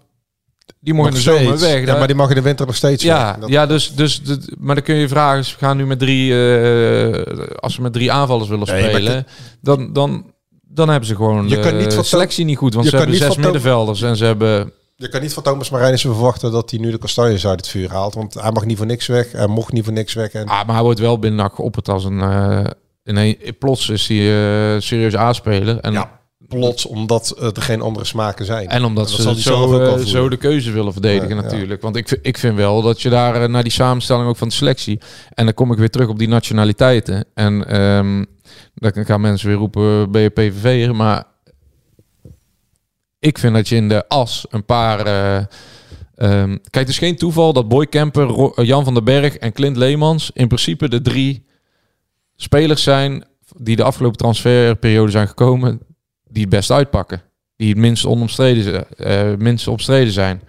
die mocht in de zomer steeds. weg. Ja, maar die mag in de winter nog steeds ja, weg. Ja dus, dus, maar dan kun je vragen, ze gaan nu met drie, eh, als ze met drie aanvallers willen Nee, spelen, dan, dan, dan hebben ze gewoon Je de kan niet van selectie niet goed, want ze hebben zes middenvelders en ze hebben, Je kan niet van Thomas Marijnissen verwachten dat hij nu de kastanjes uit het vuur haalt. Want hij mag niet voor niks weg. Hij mocht niet voor niks weg. En ah, maar hij wordt wel binnen geopperd als een, eh in een, plots is hij eh serieus aanspeler en, ja, plots omdat eh, er geen andere smaken zijn. en omdat dat ze zo, ook eh, zo de keuze willen verdedigen Ja, natuurlijk. Want ik, vind- ik vind wel dat je daar eh, naar die samenstelling ook van de selectie. En dan kom ik weer terug op die nationaliteiten. En ehm, dan gaan mensen weer roepen, ben je PVV'er? Maar ik vind dat je in de as een paar... ehm, kijk, het is geen toeval dat Boy Kemper, Ro- Jan van den Berg en Clint Leemans... in principe de drie spelers zijn die de afgelopen transferperiode zijn gekomen... die het best uitpakken. Die het minst onomstreden, zijn, eh, minst omstreden zijn.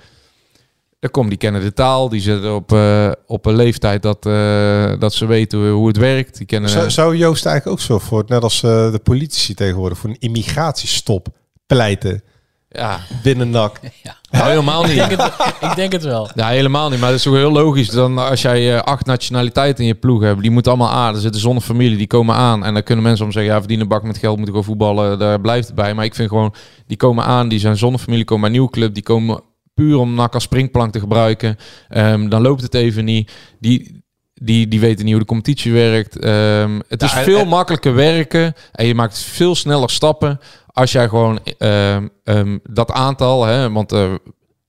Dan komt die kennen de taal, die zitten op, eh, op een leeftijd dat, eh, dat ze weten hoe het werkt. Die kennen, Zou, zou Joost eigenlijk ook zo voor, net als de politici tegenwoordig, voor een immigratiestop pleiten ja, binnen NAC? nou, helemaal Ik denk, niet. het, ik denk het wel. Ja, helemaal niet. Maar dat is toch heel logisch. Dan als jij eh, acht nationaliteiten in je ploeg hebt, die moeten allemaal aan. Er zitten zonnefamilie, die komen aan. En dan kunnen mensen om zeggen, ja, verdienen een bak met geld, moeten gewoon voetballen. Daar blijft het bij. Maar ik vind gewoon, die komen aan, die zijn zonnefamilie, komen bij een nieuwe club. Die komen puur om NAC als springplank te gebruiken. Ehm, dan loopt het even niet. Die, die, die weten niet hoe de competitie werkt. Ehm, het is Ja, veel en- makkelijker werken en je maakt veel sneller stappen als jij gewoon ehm, ehm, dat aantal, hè, want eh,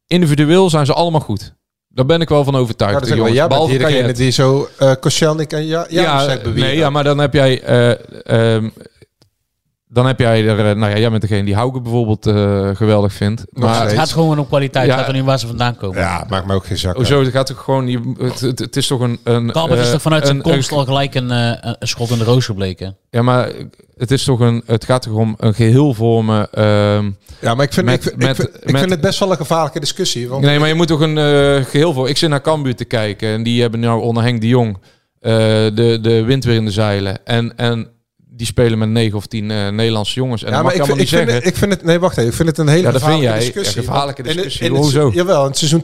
individueel zijn ze allemaal goed. Daar ben ik wel van overtuigd. Ja, dat jij bent Behalve hier degene die zo uh, Koscielnik en ja, ja, ja, nee, ja, maar dan heb jij, eh, ehm, dan heb jij er, eh, nou ja, jij bent degene die Hauke bijvoorbeeld eh, geweldig vindt. Nog Maar steeds. Het gaat gewoon om kwaliteit. Ja. Het gaat er niet waar ze vandaan komen. Ja, maakt me ook geen zak. uit. hoezo? Het gaat toch gewoon, je, het, het, het is toch een, een Kalbert is eh, toch vanuit zijn een- komst een- al gelijk een, een schot in de roos gebleken. Ja, maar het is toch een, het gaat toch om een geheel vormen. ehm, Ja, maar ik vind, Met- ik, ik met- vind, ik vind het best wel een gevaarlijke discussie. Want Nee, maar je moet toch een eh, geheel voor. Ik zit naar Cambuur te kijken en die hebben nou onder Henk de Jong eh, de, de wind weer in de zeilen. En, en die spelen met negen of tien eh, Nederlandse jongens. En ja, dan maar mag ik vind, ik, vind het, ik vind het... Nee, wacht even. Ik vind het een hele Ja, dat vind gevaarlijke jij. discussie. Ja, gevaarlijke in discussie. het- Hoezo? Jawel, in het seizoen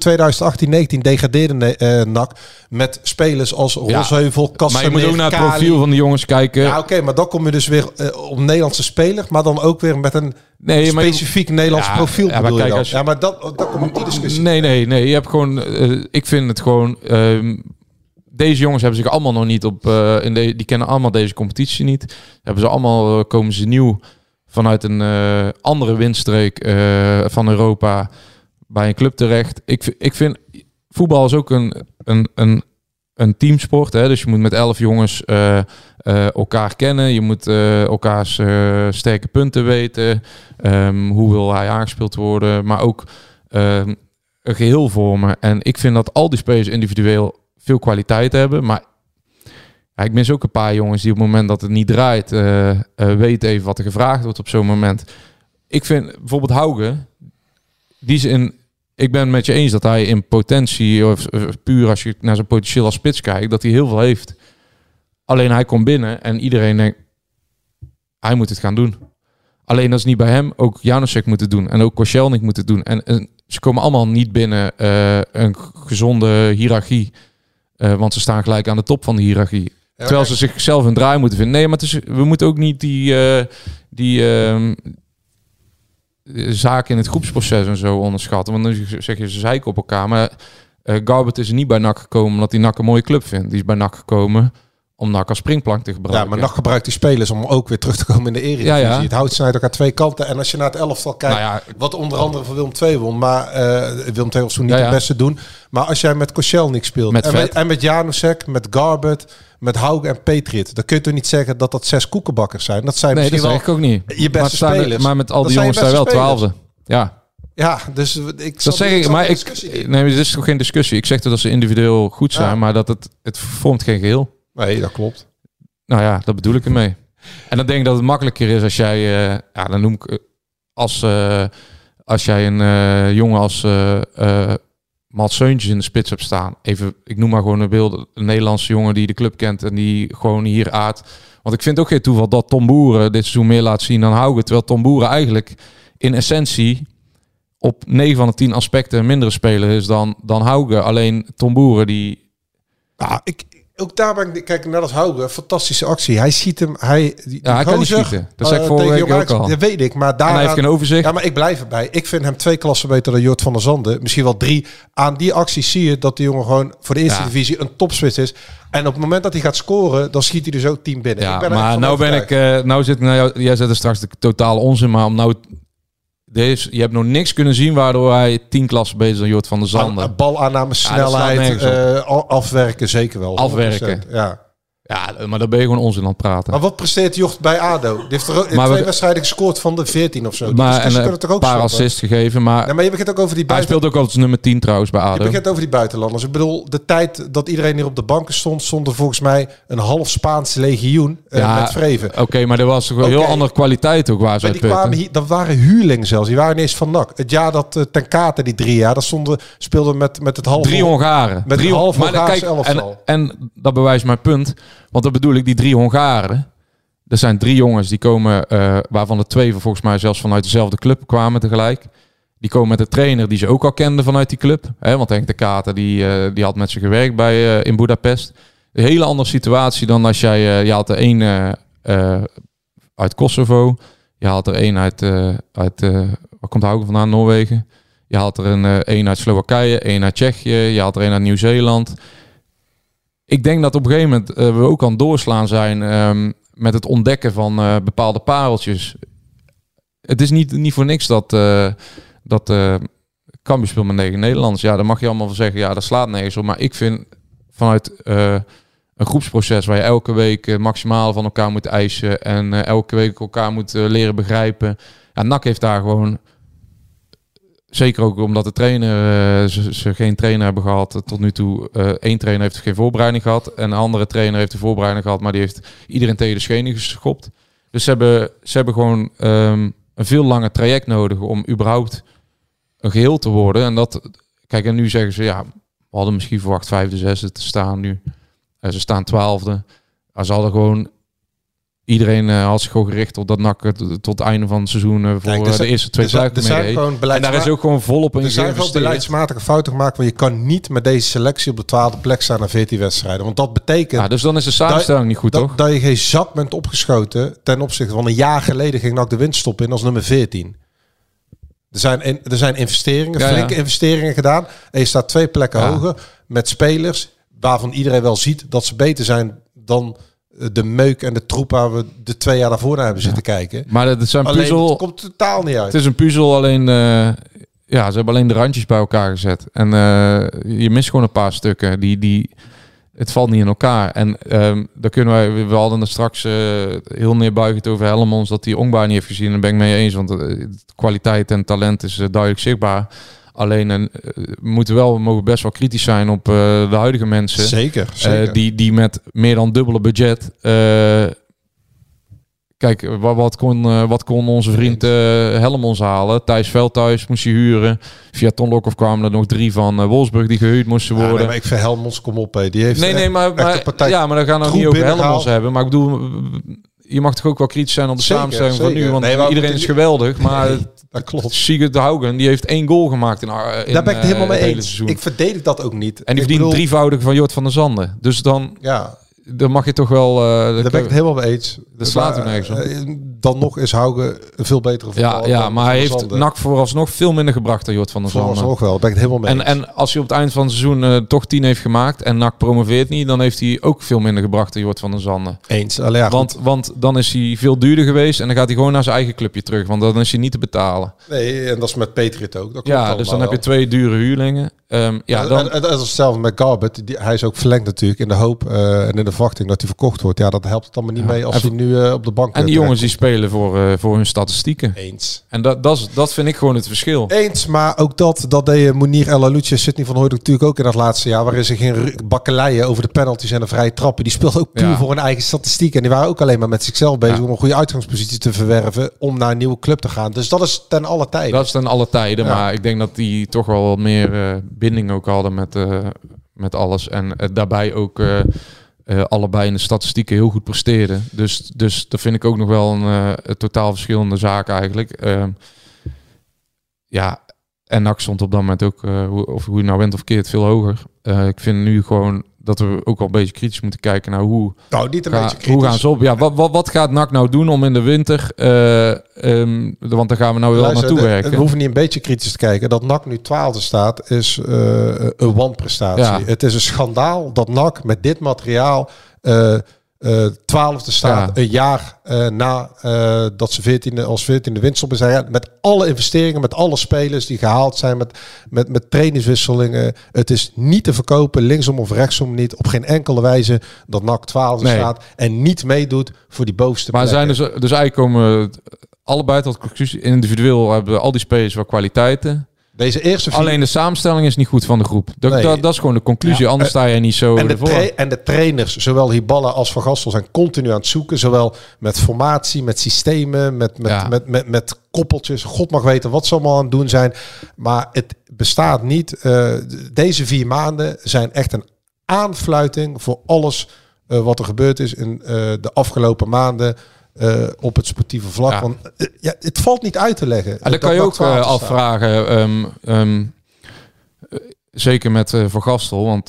2018-19 degradeerde eh NAC met spelers als Ja, Rosheuvel, Maar je moet ook naar het Kali. profiel van de jongens kijken. Ja, oké, maar dan kom je dus weer eh, op een Nederlandse speler, maar dan ook weer met een nee, maar je- specifiek Nederlands Ja, profiel ja, maar bedoel je kijk, dan? als je- Ja, maar dat, dat komt in die discussie. Nee, nee, nee. Je hebt gewoon. ik vind het gewoon. Deze jongens hebben zich allemaal nog niet op. eh, in die kennen allemaal deze competitie niet. Hebben ze allemaal. eh, komen ze nieuw vanuit een eh, andere windstreek van Europa bij een club terecht. Ik, ik vind. Voetbal is ook een, een, een, een teamsport. Hè? Dus je moet met elf jongens elkaar kennen. Je moet elkaars sterke punten weten. Ehm, hoe wil hij aangespeeld worden? Maar ook ehm, een geheel vormen. En ik vind dat al die spelers individueel veel kwaliteit hebben. Maar ik mis ook een paar jongens die op het moment dat het niet draait, eh eh, weten even wat er gevraagd wordt op zo'n moment. Ik vind bijvoorbeeld Hauge, die is in. Ik ben met je eens dat hij in potentie, of puur als je naar zijn potentieel als spits kijkt, dat hij heel veel heeft. Alleen hij komt binnen en iedereen denkt, hij moet het gaan doen. Alleen dat is niet bij hem. Ook Janusek moet het doen. En ook Koscielnik moet het doen. En, ze komen allemaal niet binnen eh, een gezonde hiërarchie. Eh, want ze staan gelijk aan de top van de hiërarchie. Terwijl ze zichzelf een draai moeten vinden. Nee, maar het is, we moeten ook niet die, eh, die ehm, zaken in het groepsproces en zo onderschatten. Want dan zeg je ze zeiken op elkaar. Maar eh Garbert is er niet bij NAC gekomen omdat hij NAC een mooie club vindt. Die is bij NAC gekomen om NAC als springplank te Ja, gebruiken. maar NAC gebruikt die spelers om ook weer terug te komen in de Eredivisie. Ja, ja. Het houdt snijdt elkaar twee kanten. En als je naar het elftal kijkt, Nou ja, wat onder andere voor Willem II won, maar eh, Willem II was toen niet Ja, ja. het beste doen. Maar als jij met Koscielnik speelt Met en, met, en met Janusek, met Garbert, met Hauge en Petrit, dan kun je toch niet zeggen dat dat zes koekenbakkers zijn. Dat zijn nee, dat zeg ik ook niet. je beste maar, er- spelers. maar met al die zijn jongens daar wel twaalfde. Ja, Ja, dus ik dat zeg ik. Maar ik, nee, dit is toch geen discussie. Ik zeg dat ze individueel goed zijn, Ja. maar dat het, het vormt geen geheel. Nee, dat klopt. Nou ja, dat bedoel ik ermee. En dan denk ik dat het makkelijker is als jij, eh, ja, dan noem ik eh, als, eh, als jij een jongen als Mats Seuntjes in de spits hebt staan. Even, ik noem maar gewoon een beeld, een Nederlandse jongen die de club kent en die gewoon hier aard. Want ik vind ook geen toeval dat Tom Boeren dit seizoen meer laat zien dan Hauge. Terwijl Tom Boeren eigenlijk in essentie op 9 van de 10 aspecten een mindere speler is dan, dan Hauge. Alleen Tom Boeren die... Ja, ik, ook daar ben ik, kijk, net als Hauge, fantastische actie. Hij ziet hem, hij... Die, Ja, hij kan niet schieten. Dat zei ik eh, vorige week ook al. Dat weet ik, maar daar... Hij heeft geen overzicht. Ja, maar ik blijf erbij. Ik vind hem twee klassen beter dan Jort van der Zanden. Misschien wel drie. Aan die acties zie je dat die jongen gewoon voor de eerste Ja. divisie een topspits is. En op het moment dat hij gaat scoren, dan schiet hij dus ook team binnen. Ja, ik ben echt maar nou ben ik, eh, nou zit, nou, jij zet er straks de totale onzin, maar om nou, deze, je hebt nog niks kunnen zien waardoor hij tien klassen beter is dan Jort van der Zanden. Aan- Balaanname, Ja, snelheid, op. eh, afwerken zeker wel. Afwerken. 100%, Ja. Ja, maar dan ben je gewoon onzin aan het praten. Maar wat presteert Jocht bij ADO? Die heeft er ook in Maar twee we- wedstrijden gescoord van de 14 of zo. Maar en, kunnen toch ook paar stoppen? assists gegeven, maar, Nee, maar je begint ook over die hij buiten... speelt ook als nummer 10 trouwens bij Je ADO. begint over die buitenlanders. Ik bedoel, de tijd dat iedereen hier op de banken stond, stond er volgens mij een half Spaans legioen eh, Ja, met Vreven. Oké, maar er was toch wel heel andere kwaliteit ook waar ze die kwamen hier, dat waren huurlingen zelfs. Die waren ineens van NAC. Het jaar dat eh, ten Kate, die drie jaar, dat stonden, speelden met, met het halve... Drie Hongaren. Met drie half maar kijk, elftal. en, en dat bewijst mijn punt. Want dat bedoel ik, die drie Hongaren. Er zijn drie jongens die komen, eh, waarvan de twee volgens mij zelfs vanuit dezelfde club kwamen tegelijk. Die komen met een trainer die ze ook al kenden vanuit die club. Hè, want Henk de Kater die, eh, die had met ze gewerkt bij, eh, in Budapest. Een hele andere situatie dan als jij... je haalt er één uit Kosovo. Je haalt er één uit... uit waar komt Hauke vandaan? Noorwegen. Je haalt er een, één uit Slowakije, één uit Tsjechië. Je haalt er één uit Nieuw-Zeeland. Ik denk dat op een gegeven moment eh, we ook aan het doorslaan zijn... ehm, met het ontdekken van eh, bepaalde pareltjes. Het is niet, niet voor niks dat... eh dat Cambuur speelt met negen Nederlands. Ja, daar mag je allemaal van zeggen. Ja, dat slaat nergens op. Maar ik vind vanuit een groepsproces... waar je elke week maximaal van elkaar moet eisen... en elke week elkaar moet leren begrijpen... Ja, NAC heeft daar gewoon... Zeker ook omdat de trainer, eh, ze, geen trainer hebben gehad eh, tot nu toe. eh één trainer heeft geen voorbereiding gehad. En een andere trainer heeft de voorbereiding gehad, maar die heeft iedereen tegen de schenen geschopt. Dus ze hebben, ze hebben gewoon ehm, een veel langer traject nodig om überhaupt een geheel te worden. En dat, kijk, en nu zeggen ze, ja, we hadden misschien verwacht vijfde, zesde te staan nu. Eh, ze staan twaalfde. Ze hadden gewoon, iedereen eh, had zich gewoon gericht op dat NAC het tot het einde van het seizoen eh, voor Kijk, eh, de eerste twee zijn- gewoon En daar is ook gewoon volop in Er zijn gewoon beleidsmatige fouten gemaakt, maar je kan niet met deze selectie op de twaalfde plek staan na 14 wedstrijden. Want dat betekent Ja, dus dan is de samenstelling niet goed, dat, toch? dat je geen zak bent opgeschoten ten opzichte van een jaar geleden ging NAC de winststop in als nummer 14. Er zijn, in, er zijn investeringen, Ja, flinke ja. investeringen gedaan. En je staat twee plekken hoger met spelers waarvan iedereen wel ziet dat ze beter zijn dan de meuk en de troep waar we de twee jaar daarvoor naar hebben zitten kijken. Maar dat is een Alleen, puzzel. het komt totaal niet uit. Het is een puzzel, alleen eh, ja, ze hebben alleen de randjes bij elkaar gezet. En eh, je mist gewoon een paar stukken. Die, die, het valt niet in elkaar. En ehm daar kunnen wij, we hadden er straks eh, heel neerbuigend over Helmons dat hij Ongbaar niet heeft gezien. Daar ben ik mee eens, want eh, kwaliteit en talent is duidelijk zichtbaar. Alleen eh, we moeten wel, we mogen best wel kritisch zijn op eh, de huidige mensen. Zeker, Eh, zeker. die, die met meer dan dubbele budget. eh, kijk, wat, wat, kon, eh, wat kon onze vriend eh Helmons halen? Thijs Veldhuis moest je huren. Via Ton Lokhoff kwamen er nog drie van eh, Wolfsburg die gehuurd moesten Ja, worden. nee, maar ik vind Helmons, kom op. hé. Die heeft Nee, nee, maar, maar, ja, maar dan gaan we niet over. Helmons hebben. Maar ik bedoel, je mag toch ook wel kritisch zijn op de Zeker, samenstelling van nu. Want Nee, maar we iedereen is geweldig. Maar Nee, dat klopt. Sigurd de Haugen, die heeft één goal gemaakt in, eh, in Daar ben ik het helemaal eh, mee hele eens. seizoen. Ik verdedig dat ook niet. En die verdient bedoel, drievoudige van Jort van der Zanden. Dus dan, Ja, dan mag je toch wel... eh, daar ben ik het helemaal mee eens. Dat slaat er nergens op. Dan nog is Hauge een veel betere Ja, voetballer ja dan maar hij heeft. NAC vooralsnog veel minder gebracht dan Jort van der Zanden. Vooralsnog wel, ben ik het helemaal mee En, en als hij op het eind van het seizoen eh, toch 10 heeft gemaakt en NAC promoveert niet, dan heeft hij ook veel minder gebracht dan Jort van der Zanden. Eens. Allee, ja, Want, want dan is hij veel duurder geweest en dan gaat hij gewoon naar zijn eigen clubje terug, want dan is hij niet te betalen. Nee, en dat is met Patriot ook. Dat Ja, dus dan heb je twee dure huurlingen. Ehm, ja, dan, En, en, en dat is hetzelfde met Garbett. Die, hij is ook verlengd natuurlijk in de hoop eh, en in de verwachting dat hij verkocht wordt. Ja, dat helpt het allemaal niet Ja. mee als En hij nu eh, op de bank En die jongens die spelen voor, eh, voor hun statistieken. Eens. En dat, dat, is, dat vind ik gewoon het verschil. Eens, maar ook dat, dat deed Monier El Alouche en Sidney van Hooydonk natuurlijk ook in dat laatste jaar. Waarin ze geen bakkeleien over de penalties en de vrije trappen. Die speelden ook puur Ja. voor hun eigen statistiek. En die waren ook alleen maar met zichzelf bezig Ja. om een goede uitgangspositie te verwerven. Om naar een nieuwe club te gaan. Dus dat is ten alle tijden. Dat is dan alle tijden. Ja. Maar ik denk dat die toch wel wat meer eh, binding ook hadden met, eh, met alles. En daarbij ook eh, allebei in de statistieken heel goed presteerden. Dus, dus dat vind ik ook nog wel een, eh, totaal verschillende zaak eigenlijk. Ehm, ja, en NAC stond op dat moment ook, eh, hoe, of hoe je nou bent of keert, veel hoger. Ik vind nu gewoon dat we ook wel een beetje kritisch moeten kijken naar hoe, nou, niet een ga- beetje kritisch. hoe gaan ze op. Ja, wat, wat, wat gaat NAC nou doen om in de winter, ehm, want daar gaan we nou wel Luister, naartoe de- werken. We hoeven niet een beetje kritisch te kijken. Dat NAC nu twaalfde staat is eh, een wanprestatie. Ja. Het is een schandaal dat NAC met dit materiaal eh, twaalfde staat. Ja. Een jaar eh, na eh, dat ze 14e, als veertiende winststop zijn. Met alle investeringen, met alle spelers die gehaald zijn. Met, met, met trainingswisselingen. Het is niet te verkopen, linksom of rechtsom niet. Op geen enkele wijze dat NAC twaalfde Nee. staat. En niet meedoet voor die bovenste Maar plekken. zijn dus, dus eigenlijk komen allebei tot conclusie. Individueel hebben al die spelers wel kwaliteiten. Deze eerste vier- Alleen de samenstelling is niet goed van de groep. Dat, Nee. dat, dat is gewoon de conclusie. Ja. Anders sta je niet zo En de, tra- en de trainers, zowel Hiballa als Van Gastel, zijn continu aan het zoeken. Zowel met formatie, met systemen, met, met, Ja. met, met, met koppeltjes. God mag weten wat ze allemaal aan het doen zijn. Maar het bestaat niet. Eh, deze vier maanden zijn echt een aanfluiting voor alles eh, wat er gebeurd is in eh, de afgelopen maanden. Eh, op het sportieve vlak. Ja. Want eh, ja, het valt niet uit te leggen. En dan Dat kan je ook eh, afvragen. ehm, ehm, eh, zeker met Van Gastel. Want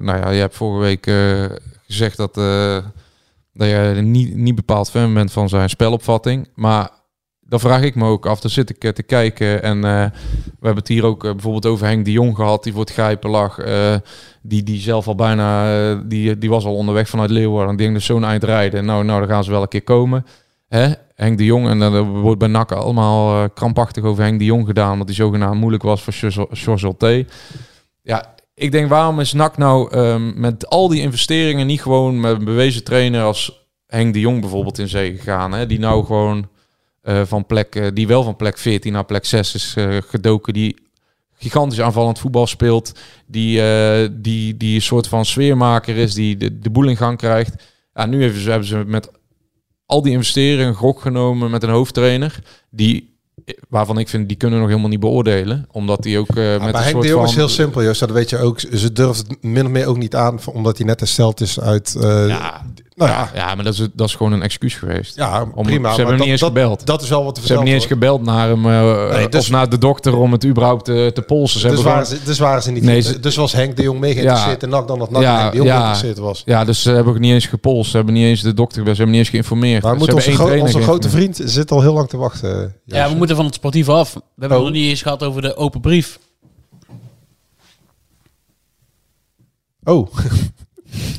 nou ja, je hebt vorige week gezegd dat, dat je niet, niet bepaald fan bent van zijn spelopvatting. Maar dan vraag ik me ook af. Dan zit ik eh, te kijken. En eh, we hebben het hier ook eh, bijvoorbeeld over Henk de Jong gehad. Die voor het grijpen lag. die, die zelf al bijna... die, die was al onderweg vanuit Leeuwarden. Die ging dus zo'n eind rijden. Nou, nou, dan gaan ze wel een keer komen. Hè? Henk de Jong. En dan wordt bij NAC allemaal krampachtig over Henk de Jong gedaan. Want die zogenaamd moeilijk was voor George. Ja, ik denk waarom is NAC nou ehm, met al die investeringen niet gewoon met een bewezen trainer als Henk de Jong bijvoorbeeld in zee gegaan. Hè? Die nou gewoon eh, van plek, eh, die wel van plek 14 naar plek 6 is eh, gedoken. Die gigantisch aanvallend voetbal speelt. Die, die, die een soort van sfeermaker is. Die de, de boel in gang krijgt. Ja, nu hebben ze, hebben ze met al die investeringen een gok genomen met een hoofdtrainer. Die, waarvan ik vind, die kunnen nog helemaal niet beoordelen. Omdat die ook met Maar een Henk soort de Jong is heel simpel, Joost. Dat weet je ook. Ze durft het min of meer ook niet aan, omdat hij net hersteld is uit... Ja, nou ja, ja, maar dat is, dat is gewoon een excuus geweest. ja Om- prima. ze hebben hem niet eens dat, gebeld. Dat is wel wat te Ze hebben niet eens gebeld naar hem eh, Nee, dus- of naar de dokter om het überhaupt te, te polsen. Ze. Dus hebben waren, gewoon- ze, dus waren ze niet. Nee, ze- dus was Henk de Jong meer geïnteresseerd Ja. in NAC dan dat NAC Ja, Henk de Jong ja. geïnteresseerd was. Ja, dus ze hebben ook niet eens gepolst. Ze hebben niet eens de dokter gebeld. Ze hebben niet eens geïnformeerd. Maar moeten onze, gro- grote vriend zit al heel lang te wachten. Joost. Ja, we moeten van het sportieve af. We hebben Oh. het nog niet eens gehad over de open brief. Oh,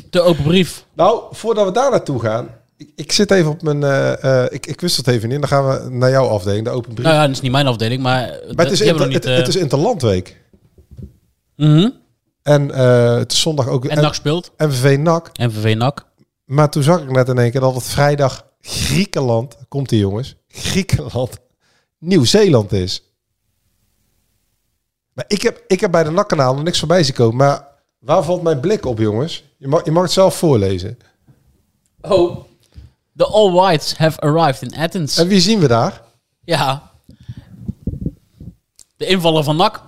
De open brief. nou, voordat we daar naartoe gaan. Ik, ik zit even op mijn... eh, eh, ik, ik wist het even niet. Dan gaan we naar jouw afdeling, de open brief. Nou ja, dat is niet mijn afdeling, maar, maar het is, inter, het, niet... het is Interlandweek. eh, mhm. En eh, het is zondag ook... En NAC speelt. MVV NAC. MVV NAC. Maar toen zag ik net in één keer dat het vrijdag Griekenland, komt die jongens, Griekenland, Nieuw-Zeeland is. Maar ik heb, ik heb bij de NAC-kanaal nog niks voorbij zien komen. Maar waar valt mijn blik op, jongens? Je mag, je mag het zelf voorlezen. Oh. The All Whites have arrived in Athens. En wie zien we daar? Ja. De invaller van NAC.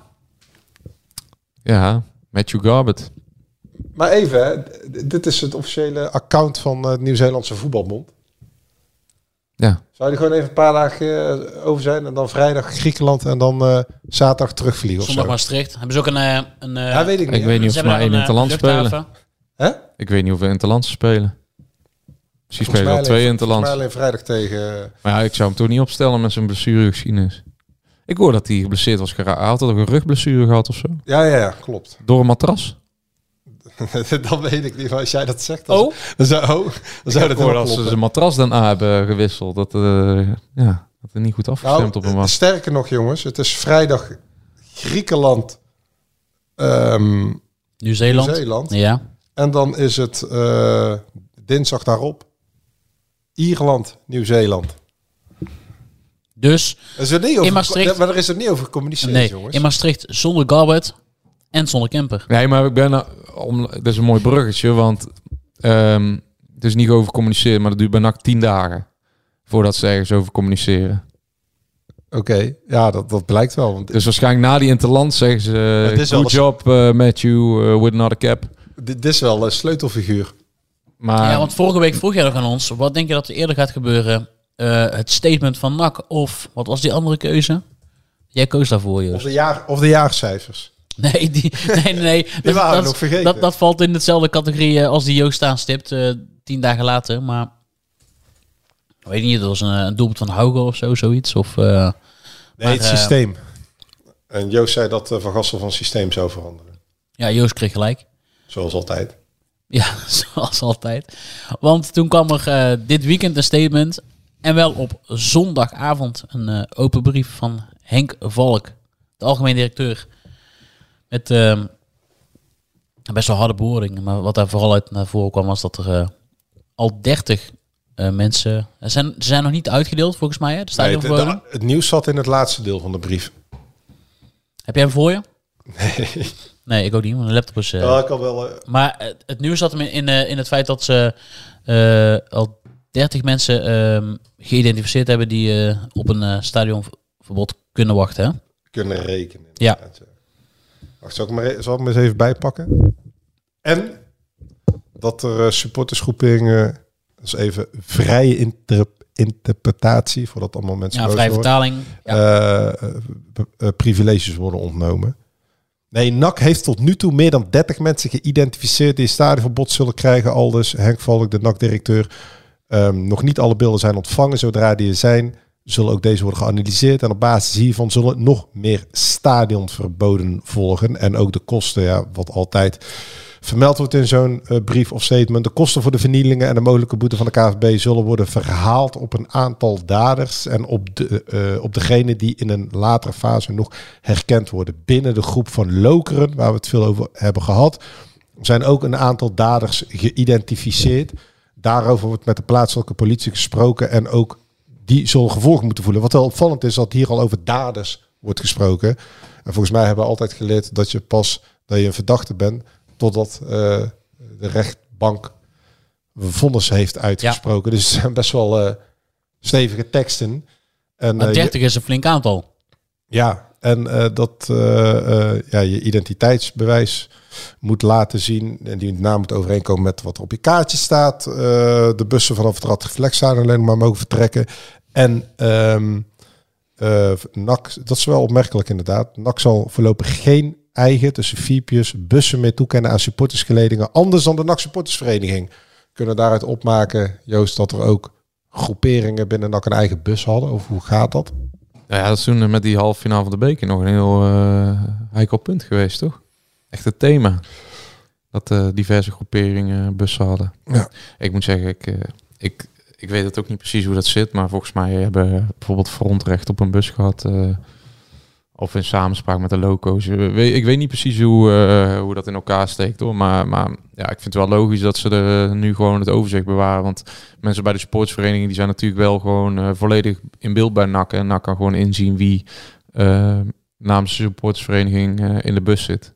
Ja, Matthew Garbett. Maar even, hè, d- dit is het officiële account van het Nieuw-Zeelandse voetbalbond. Ja. Zou die gewoon even een paar dagen eh, over zijn en dan vrijdag Griekenland en dan eh, zaterdag terugvliegen of Zondag zo? Maastricht. Hebben ze ook een... eh, een eh, Ja, weet ik niet. Ik weet niet of ze ze maar één een, interland eh, spelen. luchthaven. Ik weet niet of we interland spelen. Misschien spelen we al twee interlands. alleen vrijdag tegen... eh, Maar ja, ik zou hem toch niet opstellen met zijn blessuregeschiedenis. Ik hoor dat hij geblesseerd was geraakt. Hij had toch een rugblessure gehad of zo? Ja, ja, ja, klopt. Door een matras? dan weet ik niet, maar als jij dat zegt, dan, Oh? dan zou, oh, dan zou dat hoor wel dat ze zijn matras daarna hebben gewisseld. Dat, eh ja, dat er niet goed afgestemd op hem Nou, was. sterker nog, jongens, het is vrijdag Griekenland, ehm Nieuw-Zeeland. Nieuw-Zeeland. Ja. En dan is het uh, dinsdag daarop Ierland, Nieuw-Zeeland. Dus is er niet over, in Maastricht, maar er is er niet over gecommuniceerd, nee, jongens. In Maastricht zonder Garbet en zonder Kemper. Nee, maar ik ben om, dat is een mooi bruggetje, want um, het is niet over communiceren, maar dat duurt bijna tien dagen voordat ze ergens over communiceren. Oké, ja, dat, dat blijkt wel. Want dus waarschijnlijk na die interland zeggen ze... Good job, uh, Matthew, uh, with another cap. Dit is wel een sleutelfiguur. Maar... Ja, want vorige week vroeg jij nog aan ons... wat denk je dat er eerder gaat gebeuren? Uh, het statement van NAC of... wat was die andere keuze? Jij koos daarvoor, Joost. Of de, jaar, of de jaarcijfers. Nee, die, nee, nee. die dat, waren dat, nog vergeten. Dat, dat valt in hetzelfde categorie als die Joost aanstipt... tien dagen later, maar... Weet niet, dat was een, een doelpunt van Hauge of zo, zoiets. Of, uh, nee, maar, het systeem. En Joost zei dat Van Gassel van systeem zou veranderen. Ja, Joost kreeg gelijk. Zoals altijd. Ja, zoals altijd. Want toen kwam er uh, dit weekend een statement. En wel op zondagavond een open brief van Henk Valk, de algemeen directeur. Met best wel harde bewoordingen. Maar wat daar vooral uit naar voren kwam was dat er al 30 uh, mensen. Ze zijn, ze zijn nog niet uitgedeeld volgens mij. Hè? De nee, het, het nieuws zat in het laatste deel van de brief. Heb jij hem voor je? Nee. Nee, ik ook niet, want een laptop is... Uh, ja, ik kan wel... Uh... Maar het, het nieuws zat hem in, in, in, het feit dat ze al 30 mensen ehm, geïdentificeerd hebben die op een stadionverbod kunnen wachten. Hè? Kunnen rekenen. Ja. Wacht, zal ik, maar, zal ik maar eens even bijpakken? En dat er supportersgroeperingen dus even vrije inter interpretatie, voordat allemaal mensen ja, vrije vertaling. Ja. Uh, privileges worden ontnomen. Nee, NAC heeft tot nu toe meer dan 30 mensen geïdentificeerd die stadionverbod zullen krijgen. Aldus Henk Valk, de NAC-directeur. Um, nog niet alle beelden zijn ontvangen. Zodra die er zijn, zullen ook deze worden geanalyseerd. En op basis hiervan zullen nog meer stadionverboden volgen. En ook de kosten, ja, wat altijd vermeld wordt in zo'n uh, brief of statement. De kosten voor de vernielingen en de mogelijke boete van de KVB zullen worden verhaald op een aantal daders en op, de, uh, op degene die in een latere fase nog herkend worden. Binnen de groep van Lokeren, waar we het veel over hebben gehad, zijn ook een aantal daders geïdentificeerd. Daarover wordt met de plaatselijke politie gesproken en ook die zullen gevolgen moeten voelen. Wat wel opvallend is, dat hier al over daders wordt gesproken. En volgens mij hebben we altijd geleerd dat je pas dat je een verdachte bent totdat uh, de rechtbank vonnis heeft uitgesproken. Ja. Dus het zijn best wel uh, stevige teksten. En, uh, 30 is een flink aantal. Ja, en dat ja, je identiteitsbewijs moet laten zien. En die naam moet overeenkomen met wat er op je kaartje staat. de bussen vanaf het alleen maar mogen vertrekken. En um, NAC, dat is wel opmerkelijk inderdaad. NAC zal voorlopig geen eigen, tussen VIP'jes, bussen mee toekennen aan supportersgeledingen, anders dan de NAC supportersvereniging. Kunnen daaruit opmaken, Joost, dat er ook groeperingen binnen NAC een eigen bus hadden? Of hoe gaat dat? Ja, dat is toen met die halve finale van de beker nog een heel uh, heikel punt geweest, toch? Echt het thema. Dat uh, diverse groeperingen bussen hadden. Ja. Ik moet zeggen, ik, uh, ik, ik weet het ook niet precies hoe dat zit, maar volgens mij hebben bijvoorbeeld Frontrecht op een bus gehad of in samenspraak met de loco's. Ik weet niet precies hoe, uh, hoe dat in elkaar steekt hoor. Maar, maar ja, ik vind het wel logisch dat ze er nu gewoon het overzicht bewaren. Want mensen bij de sportsvereniging die zijn natuurlijk wel gewoon uh, volledig in beeld bij NAC. En kan gewoon inzien wie namens de supportersvereniging in de bus zit.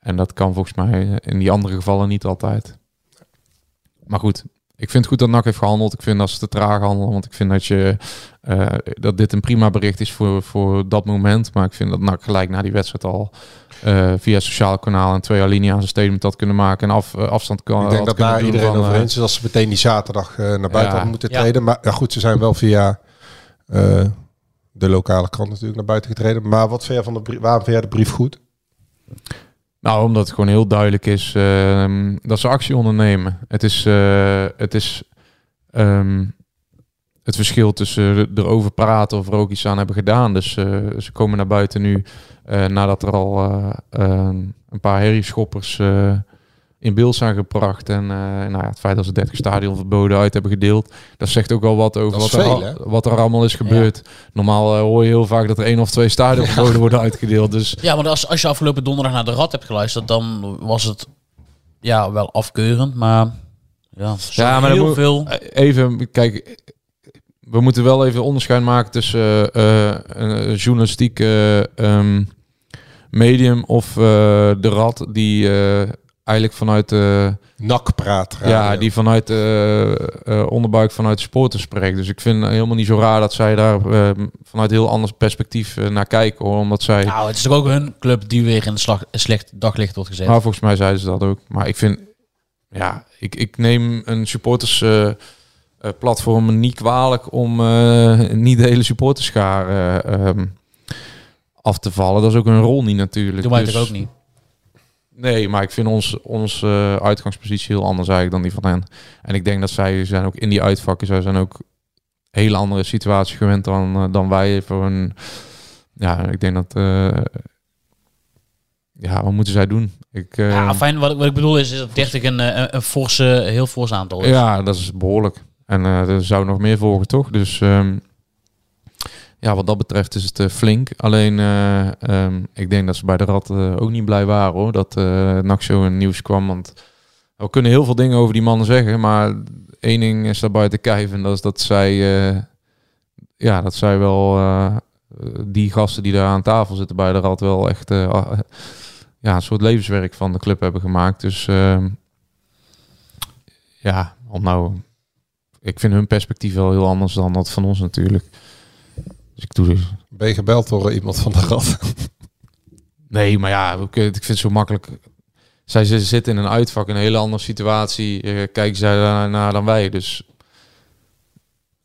En dat kan volgens mij in die andere gevallen niet altijd. Maar goed, ik vind het goed dat NAC heeft gehandeld. Ik vind dat ze te traag handelen. Want ik vind dat, je, uh, dat dit een prima bericht is voor, voor dat moment. Maar ik vind dat NAC gelijk na die wedstrijd al uh, via sociaal kanaal en twee alinea's een statement had kunnen maken. En af, uh, afstand kan. Ik denk dat daar iedereen van, over eens is. Als ze meteen die zaterdag naar buiten ja, hadden moeten treden. Maar ja, goed, ze zijn wel via de lokale krant natuurlijk naar buiten getreden. Maar wat vind jij van de brief? Waarom vind jij de brief goed? Nou, omdat het gewoon heel duidelijk is uh, dat ze actie ondernemen. Het is, uh, het, is um, het verschil tussen erover praten of er ook iets aan hebben gedaan. Dus uh, ze komen naar buiten nu nadat er al een paar herrieschoppers in beeld zijn gebracht. En uh, nou ja, het feit dat ze 30 stadionverboden uit hebben gedeeld, dat zegt ook wel wat over wat, veel, er, wat er allemaal is gebeurd. Normaal uh, hoor je heel vaak dat er één of twee stadionverboden ja. worden uitgedeeld. Dus... Ja, maar als, als je afgelopen donderdag naar de Rad hebt geluisterd, dan was het ja, wel afkeurend, maar ja, Ja, maar dan heel moet- veel. Even, kijk, we moeten wel even onderscheid maken tussen eh, eh, een journalistiek eh, ehm, medium of eh, de rad die eh, eigenlijk vanuit de Nakpraat. ja, die vanuit de eh, onderbuik vanuit de sporten spreekt. Dus ik vind helemaal niet zo raar dat zij daar eh, vanuit heel anders perspectief eh, naar kijken, hoor, omdat zij. Nou, het is toch ook hun club die weer in een slag, een slecht daglicht wordt gezet. Maar volgens mij zeiden ze dat ook. Maar ik vind, ja, ik, ik neem een supporters eh, eh, platform niet kwalijk om eh, niet de hele supporterschaar eh, ehm, af te vallen. Dat is ook een rol niet natuurlijk. Doe mij Dus- ook niet. Nee, maar ik vind ons, ons eh, uitgangspositie heel anders eigenlijk dan die van hen. En ik denk dat zij zijn ook in die uitvakken, zij zijn ook hele andere situaties gewend dan, eh, dan wij voor een. Ja, ik denk dat. eh, ja, wat moeten zij doen? Ik, Ja, fijn. Wat, ik- wat ik bedoel is, is dat 30 een, een, een forse, heel fors aantal is. Ja, dat is behoorlijk. En er zou nog meer volgen, toch? Dus ehm, ja, wat dat betreft is het eh, flink. Alleen, eh, ehm, ik denk dat ze bij de Rad eh, ook niet blij waren, hoor. Dat uh, zo in nieuws kwam. Want we kunnen heel veel dingen over die mannen zeggen. Maar één ding is daar buiten kijf. En dat is dat zij... ja, dat zij wel... die gasten die daar aan tafel zitten bij de Rad wel echt... ah, ja, een soort levenswerk van de club hebben gemaakt. Dus... ehm, ja, om nou, ik vind hun perspectief wel heel anders dan dat van ons natuurlijk. Dus ik doe dus. Ben je gebeld door iemand van de rad? Nee, maar ja, ik vind het zo makkelijk. Zij ze zitten in een uitvak, in een hele andere situatie. eh, kijken zij daarnaar dan wij. Dus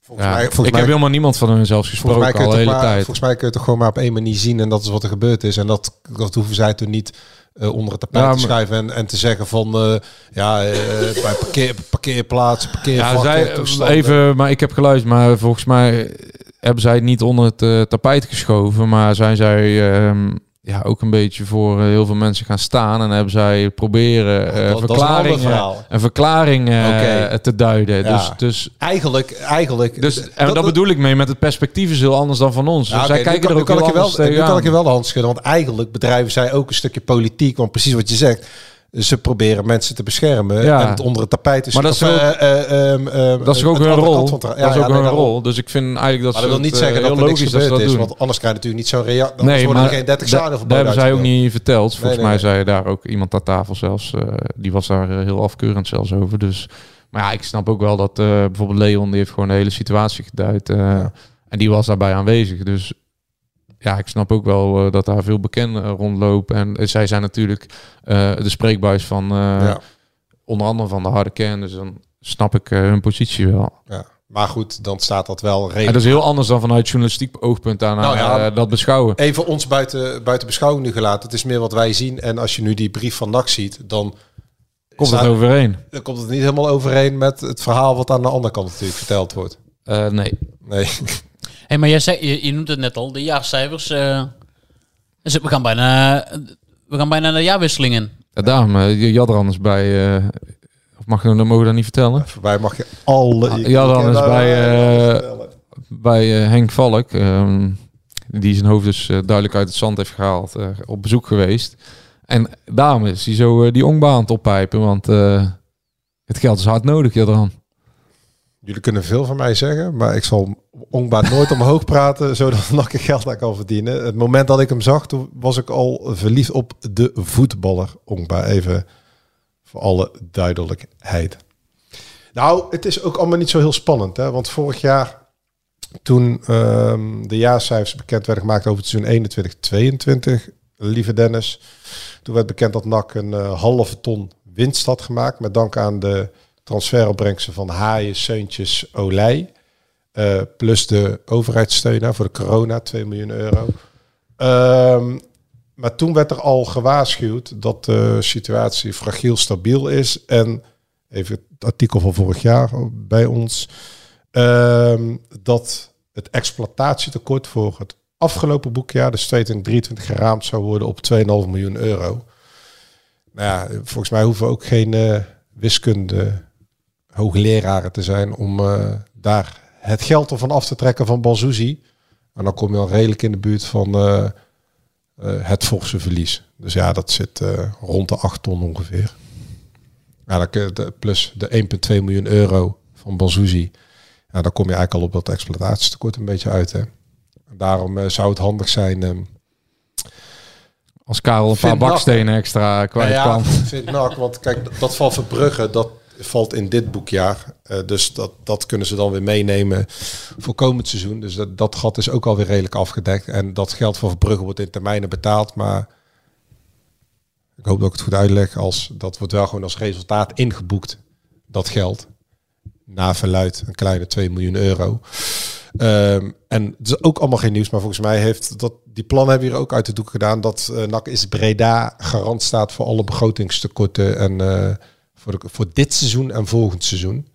Volgens ja, mij- volgens ik mij- heb helemaal niemand van hun zelfs Volgens mij, gesproken je al de hele maar, tijd. volgens mij kun je het toch gewoon maar op één manier zien en dat is wat er gebeurd is. En dat, dat hoeven zij toen niet eh, onder het tapijt Ja, te schuiven en, en te zeggen van eh, ja, eh, bij parkeer, parkeerplaatsen, Ja, parkeervakken, zij, toestanden. even, maar ik heb geluisterd, maar volgens mij hebben zij het niet onder het eh, tapijt geschoven, maar zijn zij ehm, ja, ook een beetje voor eh, heel veel mensen gaan staan en hebben zij proberen eh, dat- dat is een ander verklaringen, verhaal. een verklaring eh, te duiden. Ja. Dus, dus, Eigenlijk, eigenlijk. dus en dat, bedoel ik mee, met het perspectief is heel anders dan van ons. Ja, Dus zij nu kijken kan- er nu ook kan heel ik je wel, nu kan ik je wel de hand schudden, want eigenlijk bedrijven zij ook een stukje politiek, want precies wat je zegt. Ze proberen mensen te beschermen Ja. en het onder het tapijt te Maar dat is ook- ehm, ehm, Dat is ook hun rol. van dat ja, is ja, ook nee, hun rol. Dus ik vind eigenlijk dat Maar ze dat wil niet eh, zeggen dat logisch dat dat is, doen. want anders krijg je natuurlijk niet zo'n reactie. Nee, maar er geen 30 da- zaden daar hebben zij ook niet verteld. Volgens nee, mij zei daar ook iemand aan tafel zelfs. die was daar heel afkeurend zelfs over. Dus, maar ja, ik snap ook wel dat bijvoorbeeld Leon, die heeft gewoon de hele situatie geduid. En die was daarbij aanwezig. Dus ja, ik snap ook wel eh, dat daar veel bekenden rondlopen. En eh, zij zijn natuurlijk eh, de spreekbuis van eh, Ja. onder andere van de harde kern. Dus dan snap ik eh, hun positie wel. Ja. Maar goed, dan staat dat wel En redelijk. dat is heel anders dan vanuit journalistiek oogpunt daar Nou ja, dat beschouwen. Even ons buiten, buiten beschouwing nu gelaten. Het is meer wat wij zien. En als je nu die brief van NAC ziet, dan... Komt het staat- overeen? Dan komt het niet helemaal overeen met het verhaal wat aan de andere kant natuurlijk verteld wordt. Eh, nee. Nee. Hey, maar jij zei, je, je noemt het net al, de jaarcijfers. eh, dus we, gaan bijna, we gaan bijna naar de jaarwisselingen. Ja, daarom, eh, Jadran is bij... eh, of mag je, dat mogen we dat niet vertellen? Voorbij mag je alle... Ah, Jadran is bij, eh, bij eh, Henk Valk. ehm, die zijn hoofd dus duidelijk uit het zand heeft gehaald. eh, op bezoek geweest. En daarom is hij zo die ongbaan aan het oppijpen. Want eh, het geld is hard nodig, Jadran. Jullie kunnen veel van mij zeggen, maar ik zal onbaat nooit omhoog praten, zodat er geld aan kan verdienen. Het moment dat ik hem zag, toen was ik al verliefd op de voetballer Ongba. Even voor alle duidelijkheid. Nou, het is ook allemaal niet zo heel spannend, hè? want vorig jaar, toen ehm, de jaarcijfers bekend werden gemaakt over het seizoen 21-22, lieve Dennis, toen werd bekend dat NAC een eh, halve ton winst had gemaakt, met dank aan de transferopbrengsten van Haaien, Seuntjes, Olij. Eh, plus de overheidssteun voor de corona, 2 miljoen euro. Ehm, maar toen werd er al gewaarschuwd dat de situatie fragiel stabiel is. En even het artikel van vorig jaar bij ons. ehm, dat het exploitatietekort voor het afgelopen boekjaar, dus 2023, geraamd zou worden op 2,5 miljoen euro. Nou ja, volgens mij hoeven we ook geen eh, wiskunde hoogleraren te zijn om eh, daar het geld ervan af te trekken van Banzuzi. En dan kom je al redelijk in de buurt van eh, eh, het forse verlies. Dus ja, dat zit rond de 8 ton ongeveer. Ja, dan plus de 1,2 miljoen euro van Banzuzi. Ja, dan kom je eigenlijk al op dat exploitatietekort een beetje uit. Hè. En daarom zou het handig zijn... ehm, Als Karel een paar bakstenen extra kwijt nou kan. ja, vind NAC, want kijk, dat valt Verbrugge, dat valt in dit boekjaar. Eh, dus dat, dat kunnen ze dan weer meenemen voor komend seizoen. Dus dat, dat gat is ook alweer redelijk afgedekt. En dat geld van Verbrugge wordt in termijnen betaald. Maar ik hoop dat ik het goed uitleg. Als, dat wordt wel gewoon als resultaat ingeboekt, dat geld. Na verluid een kleine 2 miljoen euro. Ehm, en het is ook allemaal geen nieuws, maar volgens mij heeft dat die plannen hebben hier ook uit de doek gedaan dat eh NAC is Breda garant staat voor alle begrotingstekorten en eh, voor, de, voor dit seizoen en volgend seizoen.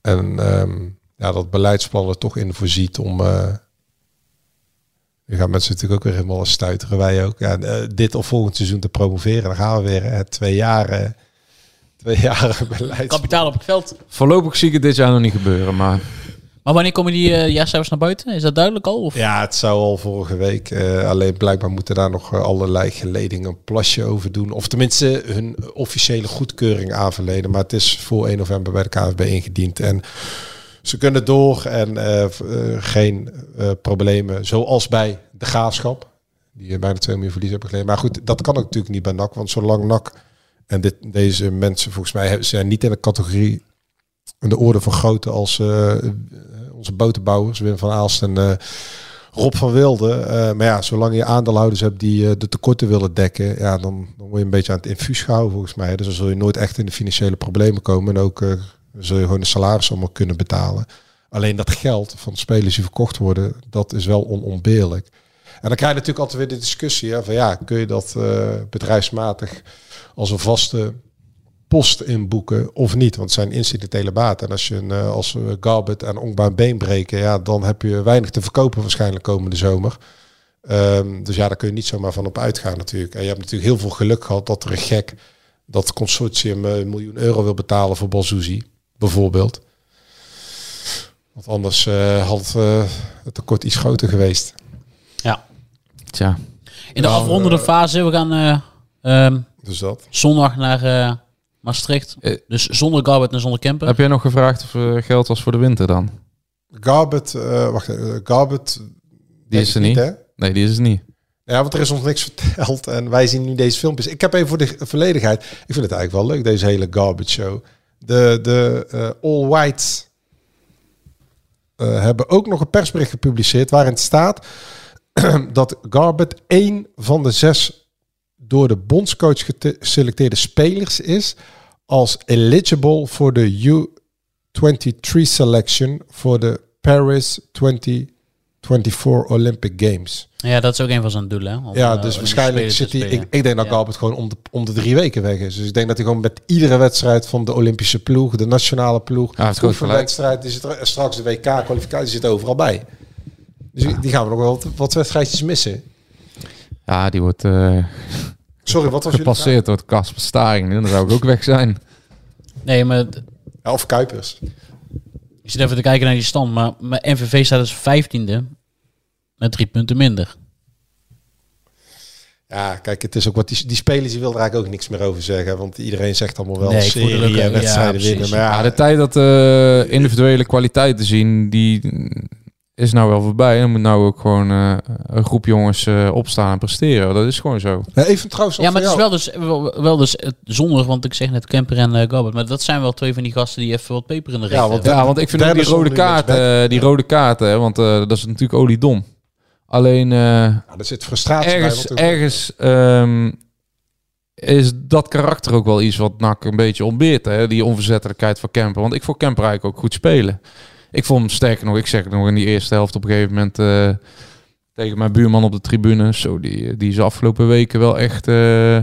En ehm, ja, dat beleidsplan er toch in voorziet om. eh nu gaan mensen natuurlijk ook weer helemaal stuiteren, wij ook. Ja, eh, dit of volgend seizoen te promoveren. Dan gaan we weer hè, twee jaar, twee jaar beleid. Kapitaal op het veld. Voorlopig zie ik het dit jaar nog niet gebeuren, maar... Maar wanneer komen die eh jaarcijfers naar buiten? Is dat duidelijk al? Of? Ja, het zou al vorige week. eh, alleen blijkbaar moeten daar nog eh, allerlei geledingen een plasje over doen. Of tenminste hun officiële goedkeuring aanverleden. Maar het is voor 1 november bij de KVB ingediend. En ze kunnen door en geen problemen. Zoals bij de graafschap. Die bijna 2 miljoen verlies hebben geleden. Maar goed, dat kan ook natuurlijk niet bij NAC. Want zolang NAC en dit, deze mensen volgens mij zijn niet in de categorie de orde van grootte als eh, onze botenbouwers, Wim van Aalst en eh, Rob van Wilde. Eh, maar ja, zolang je aandeelhouders hebt die eh, de tekorten willen dekken, ja, dan, dan word je een beetje aan het infuus gehouden volgens mij. Dus dan zul je nooit echt in de financiële problemen komen. En ook eh, zul je gewoon de salaris allemaal kunnen betalen. Alleen dat geld van spelers die verkocht worden, dat is wel onontbeerlijk. En dan krijg je natuurlijk altijd weer de discussie hè, van ja, kun je dat eh, bedrijfsmatig als een vaste post inboeken of niet. Want het zijn incidentele baten. En als je een, eh, als uh, Garbet en Ongba een been breken, ja, dan heb je weinig te verkopen waarschijnlijk komende zomer. Ehm, dus ja, daar kun je niet zomaar van op uitgaan natuurlijk. En je hebt natuurlijk heel veel geluk gehad dat er een gek dat consortium eh, een miljoen euro wil betalen voor Balzuzi, bijvoorbeeld. Want anders eh, had eh, het tekort iets groter geweest. Ja. Tja. In de Ja, afrondende fase, we gaan eh, ehm, Dus dat. zondag naar eh, Maastricht. Eh. dus zonder Garbert en zonder Kemper. Heb jij nog gevraagd of er geld was voor de winter dan? Garbet, eh wacht even, Garbet... Die is er niet. hè? Nee, die is het niet. Ja, want er is ons niks verteld en wij zien nu deze filmpjes. Ik heb even voor de volledigheid. Ik vind het eigenlijk wel leuk, deze hele garbage show. De, de eh, All Whites eh, hebben ook nog een persbericht gepubliceerd waarin het staat dat Garbett één van de zes door de bondscoach geselecteerde spelers is als eligible voor de U23 selection voor de Paris 2024 Olympic Games. Ja, dat is ook een van zijn doelen. Hè? Om, Ja, eh, dus waarschijnlijk zit hij. Ik, denk dat Ja. Galbert gewoon om de, om de drie weken weg is. Dus ik denk dat hij gewoon met iedere wedstrijd van de Olympische ploeg, de nationale ploeg, Ja, het is goed gelijk. wedstrijd, die zit er straks de WK-kwalificatie zit overal bij. Dus die- die gaan we nog wel wat, wat wedstrijdjes missen. Ja, die wordt eh, Sorry, wat was gepasseerd door Casper Staring. Dan zou ik ook weg zijn. Nee, maar? Ja, of Kuipers. ik zit even te kijken naar die stand. Maar mijn MVV staat dus vijftiende met drie punten minder. Ja, kijk, het is ook wat die, die spelers die wil er eigenlijk ook niks meer over zeggen, want iedereen zegt allemaal wel Nee, serie en ja, wedstrijden precies. winnen. Maar ja, Ja, de tijd dat eh, individuele kwaliteit te zien, die is nou wel voorbij. Er moet nou ook gewoon eh, een groep jongens eh, opstaan en presteren. Dat is gewoon zo. Ja, even trouwens Ja, maar het is wel dus, wel, wel dus eh, zonnig, want ik zeg net Kemper en Garbert. Maar dat zijn wel twee van die gasten die even wat peper in de Ja, want hebben. Ja, want ik vind ook die rode zonder kaarten, eh, die rode kaarten, hè, want eh, dat is natuurlijk oliedom. Alleen eh, Ja, er zit frustratie ergens, bij. ergens ehm, is dat karakter ook wel iets wat NAC een beetje ontbeert. Hè? Die onverzettelijkheid van Kemper. Want ik vond Kemper eigenlijk ook goed spelen. Ik vond hem sterker nog, ik zeg het nog in die eerste helft op een gegeven moment eh, tegen mijn buurman op de tribune. Zo, die, die is de afgelopen weken wel echt, eh,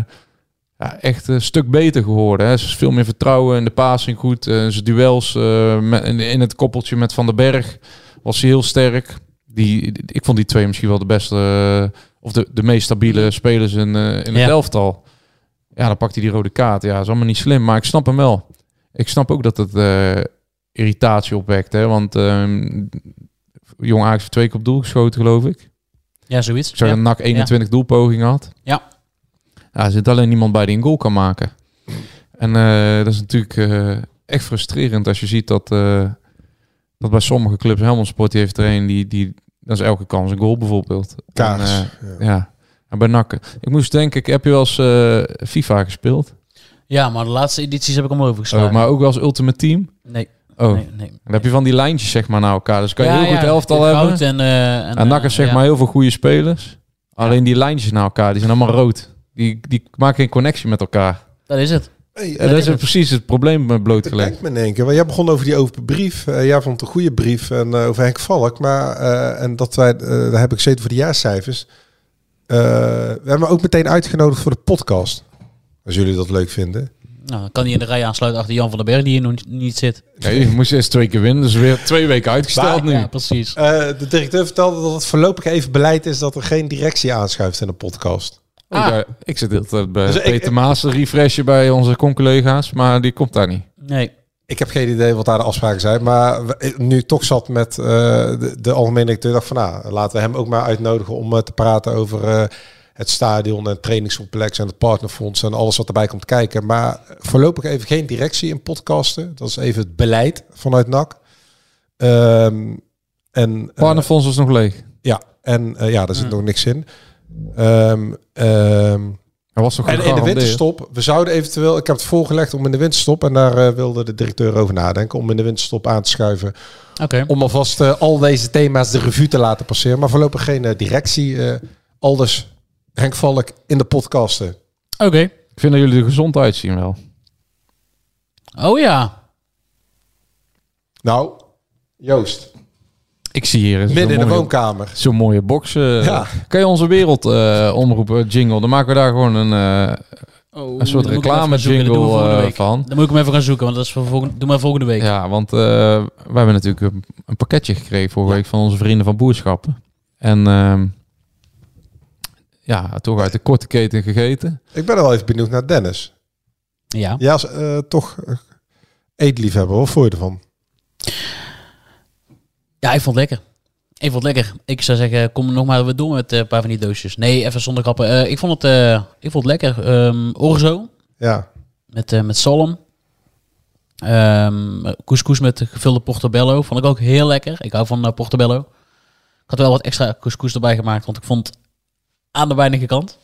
ja, echt een stuk beter geworden. Hè? Ze is veel meer vertrouwen in de passing goed. eh, zijn duels eh, met, in, het koppeltje met Van den Berg was hij heel sterk. Die, ik vond die twee misschien wel de beste, eh, of de, de meest stabiele spelers in, eh, in het Ja. elftal. Ja, dan pakt hij die rode kaart. Ja, is allemaal niet slim, maar ik snap hem wel. Ik snap ook dat het eh, irritatie opwekt, hè. Want ehm Jong Ajax heeft twee keer op doel geschoten, geloof ik. Ja, zoiets. Ik zou Ja. een NAC 21 doelpogingen had. Ja. Ja, er zit alleen niemand bij die een goal kan maken. En eh, dat is natuurlijk eh, echt frustrerend als je ziet dat, eh, dat bij sommige clubs Helmond Sport die heeft er een die, die dat is elke kans een goal bijvoorbeeld. Kaars, En, eh, ja. En bij NAC. Ik moest denken, ik heb je wel eens eh, FIFA gespeeld. Ja, maar de laatste edities heb ik hem overgeslagen. Oh, maar ook wel als Ultimate Team. Nee. Oh, Nee, nee. dan heb je van die lijntjes zeg maar naar elkaar. Dus kan je Ja, heel goed elftal hebben. En, eh, en, eh, zeg ja. maar heel veel goede spelers. Alleen die lijntjes naar elkaar, die zijn allemaal rood. Die, die maken geen connectie met elkaar. Dat is het. Hey, En dat is precies het probleem met blootgelegd. Kijk me in één keer. Want jij begon over die open brief. Eh, jij vond het een goede brief en, over Henk Valk. Maar eh, en dat wij, daar heb ik gezeten voor de jaarcijfers. Eh, we hebben ook meteen uitgenodigd voor de podcast. Als jullie dat leuk vinden. Nou, dan kan hij in de rij aansluiten achter Jan van den Berg, die hier nog niet zit. Nee, je moest eerst twee keer winnen, dus weer twee weken uitgesteld nu. Ja, precies. Eh, de directeur vertelde dat het voorlopig even beleid is dat er geen directie aanschuift in de podcast. Oh, Ah. ik zit altijd bij Dus Peter Maas te refreshen bij onze con-collega's, maar die komt daar niet. Nee. Ik heb geen idee wat daar de afspraken zijn. Maar nu toch zat met eh, de, de algemene directeur, dacht van nou, laten we hem ook maar uitnodigen om eh, te praten over eh, het stadion en het trainingscomplex en het partnerfonds en alles wat erbij komt kijken. Maar voorlopig even geen directie in podcasten. Dat is even het beleid vanuit NAC. Ehm, en, eh, Partnerfonds was nog leeg. ja, en eh, ja, daar zit nog niks in. Ehm, Hij was nog en in de winterstop, we zouden eventueel, ik heb het voorgelegd om in de winterstop, en daar eh, wilde de directeur over nadenken, om in de winterstop aan te schuiven. Oké. Om alvast al deze thema's de revue te laten passeren. Maar voorlopig geen directie. aldus Henk Valk in de podcasten. Oké. Ik vind dat jullie er gezond uitzien wel. Oh ja. Nou, Joost, Ik zie hier midden in de mooie, woonkamer. zo'n mooie box. eh. Ja. Kan je onze wereld eh, omroepen jingle? Dan maken we daar gewoon een, eh, Oh, een soort reclame we jingle van. Dan moet ik hem even gaan zoeken, want dat is voor volgende, doe maar volgende week. Ja, want eh, wij hebben natuurlijk een, een pakketje gekregen vorige week van onze vrienden van Boerschappen. En ehm, ja, toch uit de korte keten gegeten. Ik ben wel even benieuwd naar Dennis. Ja. Ja, is, eh, toch uh, eetliefhebber. Wat vond je ervan? Ja, ik vond het lekker. Ik vond het lekker. Ik zou zeggen, kom nog maar weer door met eh, een paar van die doosjes. Nee, even zonder kappen. Eh, ik, vond het, eh, ik vond het lekker. Ehm orzo Ja, met, eh met zalm. Ehm couscous met gevulde portobello. Vond ik ook heel lekker. Ik hou van portobello. Ik had wel wat extra couscous erbij gemaakt, want ik vond het aan de weinige kant.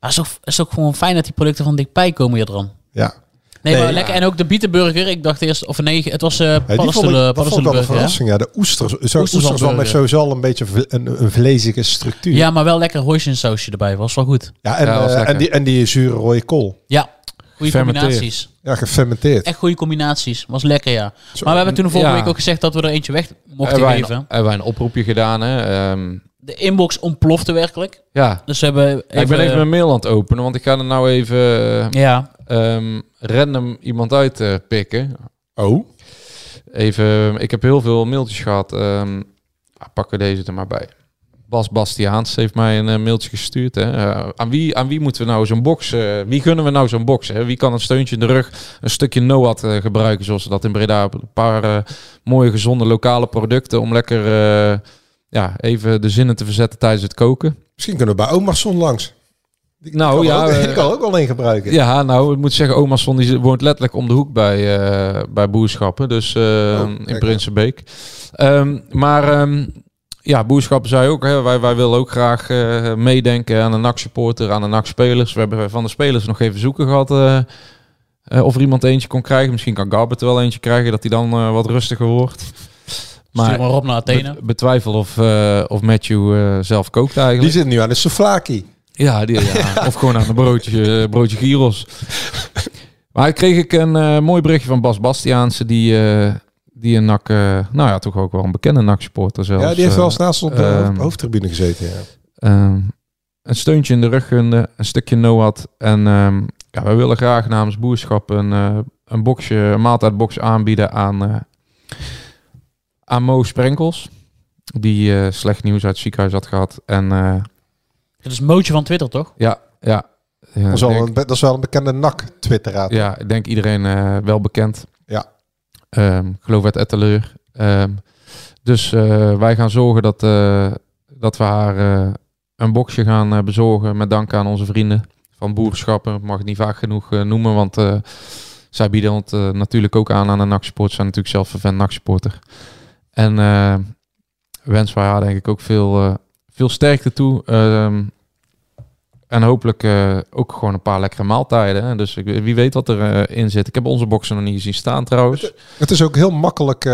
Maar het is ook, het is ook gewoon fijn dat die producten van dichtbij komen hier dan. ja. Nee, Nee, maar ja. lekker. En ook de bietenburger. Ik dacht eerst, of nee, het was eh Ja, paddenstoelen, dat vond ik wel een verrassing. Ja, de oesters. Zo, oesterzwam burger. heeft sowieso al een beetje een, een vlezige structuur. Ja, maar wel lekker hoisinsausje erbij. Was wel goed. ja, en, Ja, eh, en, die, en die zure rode kool. Ja, goede combinaties. Ja, gefermenteerd. Echt goede combinaties. Was lekker, ja. Zo, maar we hebben toen de vorige ja. week ook gezegd dat we er eentje weg mochten Hebben wij, geven. een, hebben wij een oproepje gedaan. Hè? Ehm, De inbox ontplofte werkelijk. ja, Dus we hebben Ja, ik ben even mijn mail aan het openen, want ik ga er nou even eh, Ja, ehm, random iemand uit eh, pikken. Oh, Even, ik heb heel veel mailtjes gehad. ehm ah, pakken deze er maar bij. Bas Bastiaans heeft mij een eh, mailtje gestuurd. Hè. Aan, wie, aan wie moeten we nou zo'n box? eh, wie gunnen we nou zo'n box? Hè? Wie kan een steuntje in de rug, een stukje NOAD eh, gebruiken, zoals ze dat in Breda? Een paar mooie, gezonde lokale producten om lekker eh, ja, even de zinnen te verzetten tijdens het koken. misschien kunnen we bij Omarsson langs. Die Nou, kan ja, ook, eh, kan ook wel een gebruiken. Ja, nou, ik moet zeggen, oma Son die woont letterlijk om de hoek bij, eh, bij Boerschappen, dus eh, in kijk. Prinsenbeek. Ehm, maar ehm, ja, Boerschappen zei ook, hè, wij, wij willen ook graag meedenken aan de NAC-supporter, aan de NAC-spelers. We hebben van de spelers nog even zoeken gehad eh, eh, of er iemand eentje kon krijgen. Misschien kan Garbert er wel eentje krijgen, dat hij dan wat rustiger wordt. Stuur maar op naar Athene. be- betwijfel of, eh, of Matthew eh, zelf kookt Die eigenlijk. zit nu aan de souvlaki. Ja, die, ja. of gewoon aan een broodje, eh, broodje gyros. maar kreeg ik een eh, mooi berichtje van Bas Bastiaanse, die, eh, die een NAC, eh, nou ja, toch ook wel een bekende NAC-supporter zelfs. ja, die heeft wel eens naast op de ehm, hoofdtribune gezeten. Ja. ehm, een steuntje in de rug gunde, een stukje NOAD. En ehm, ja, wij willen graag namens Boerschap een, eh, een boxje, een maaltijdbox aanbieden aan, eh, aan Mo Sprenkels. Die eh, slecht nieuws uit het ziekenhuis had gehad. En eh, Het is Mootje van Twitter, toch? ja, ja. ja Dat, is wel denk- een, dat is wel een bekende NAC-twitteraar. Ja, ik denk iedereen eh, wel bekend. Ja. Ehm, ik geloof het Etteleur. Ehm, dus eh, wij gaan zorgen dat, eh, dat we haar eh, een boxje gaan bezorgen met dank aan onze vrienden van boerschappen. Mag het niet vaak genoeg noemen, want eh, zij bieden het natuurlijk ook aan aan een NAC-support. Zijn natuurlijk zelf een fan NAC-supporter. En eh wens wij haar denk ik ook veel, eh, veel sterkte toe. Ehm, en hopelijk eh, ook gewoon een paar lekkere maaltijden. Hè. Dus ik, wie weet wat erin in zit. Ik heb onze boxen nog niet gezien staan trouwens. Het is ook heel makkelijk.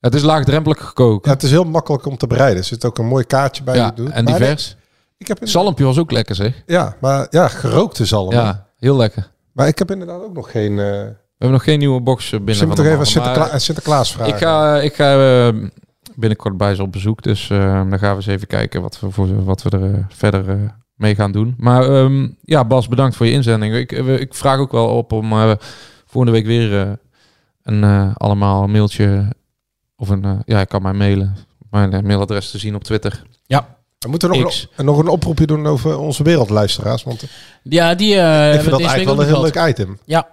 Het is laagdrempelig gekookt. ja, het is heel makkelijk om te bereiden. Er zit ook een mooi kaartje bij. Ja, je doet. en Maar divers. nee, ik heb Zalmpje was ook lekker zeg. Ja, maar ja, gerookte zalm. Ja, heel lekker. Maar ik heb inderdaad ook nog geen. Eh We hebben nog geen nieuwe box eh, binnen. Zullen we van toch de even Sinterkla maar Sinterklaas vragen? Ik ga, ik ga eh, binnenkort bij ze op bezoek. Dus eh, dan gaan we eens even kijken wat we, voor, wat we er eh, verder eh, mee gaan doen. Maar ehm, ja, Bas, bedankt voor je inzending. Ik, eh, ik vraag ook wel op om eh, volgende week weer eh, een eh, allemaal een mailtje. Of een, eh, ja, ik kan mij mailen. Mijn eh, mailadres te zien op Twitter. We moeten nog X. een, nog een oproepje doen over onze wereldluisteraars. Want ik Ja, die eh vind hebben dat eigenlijk wel een heel leuk item. Ja,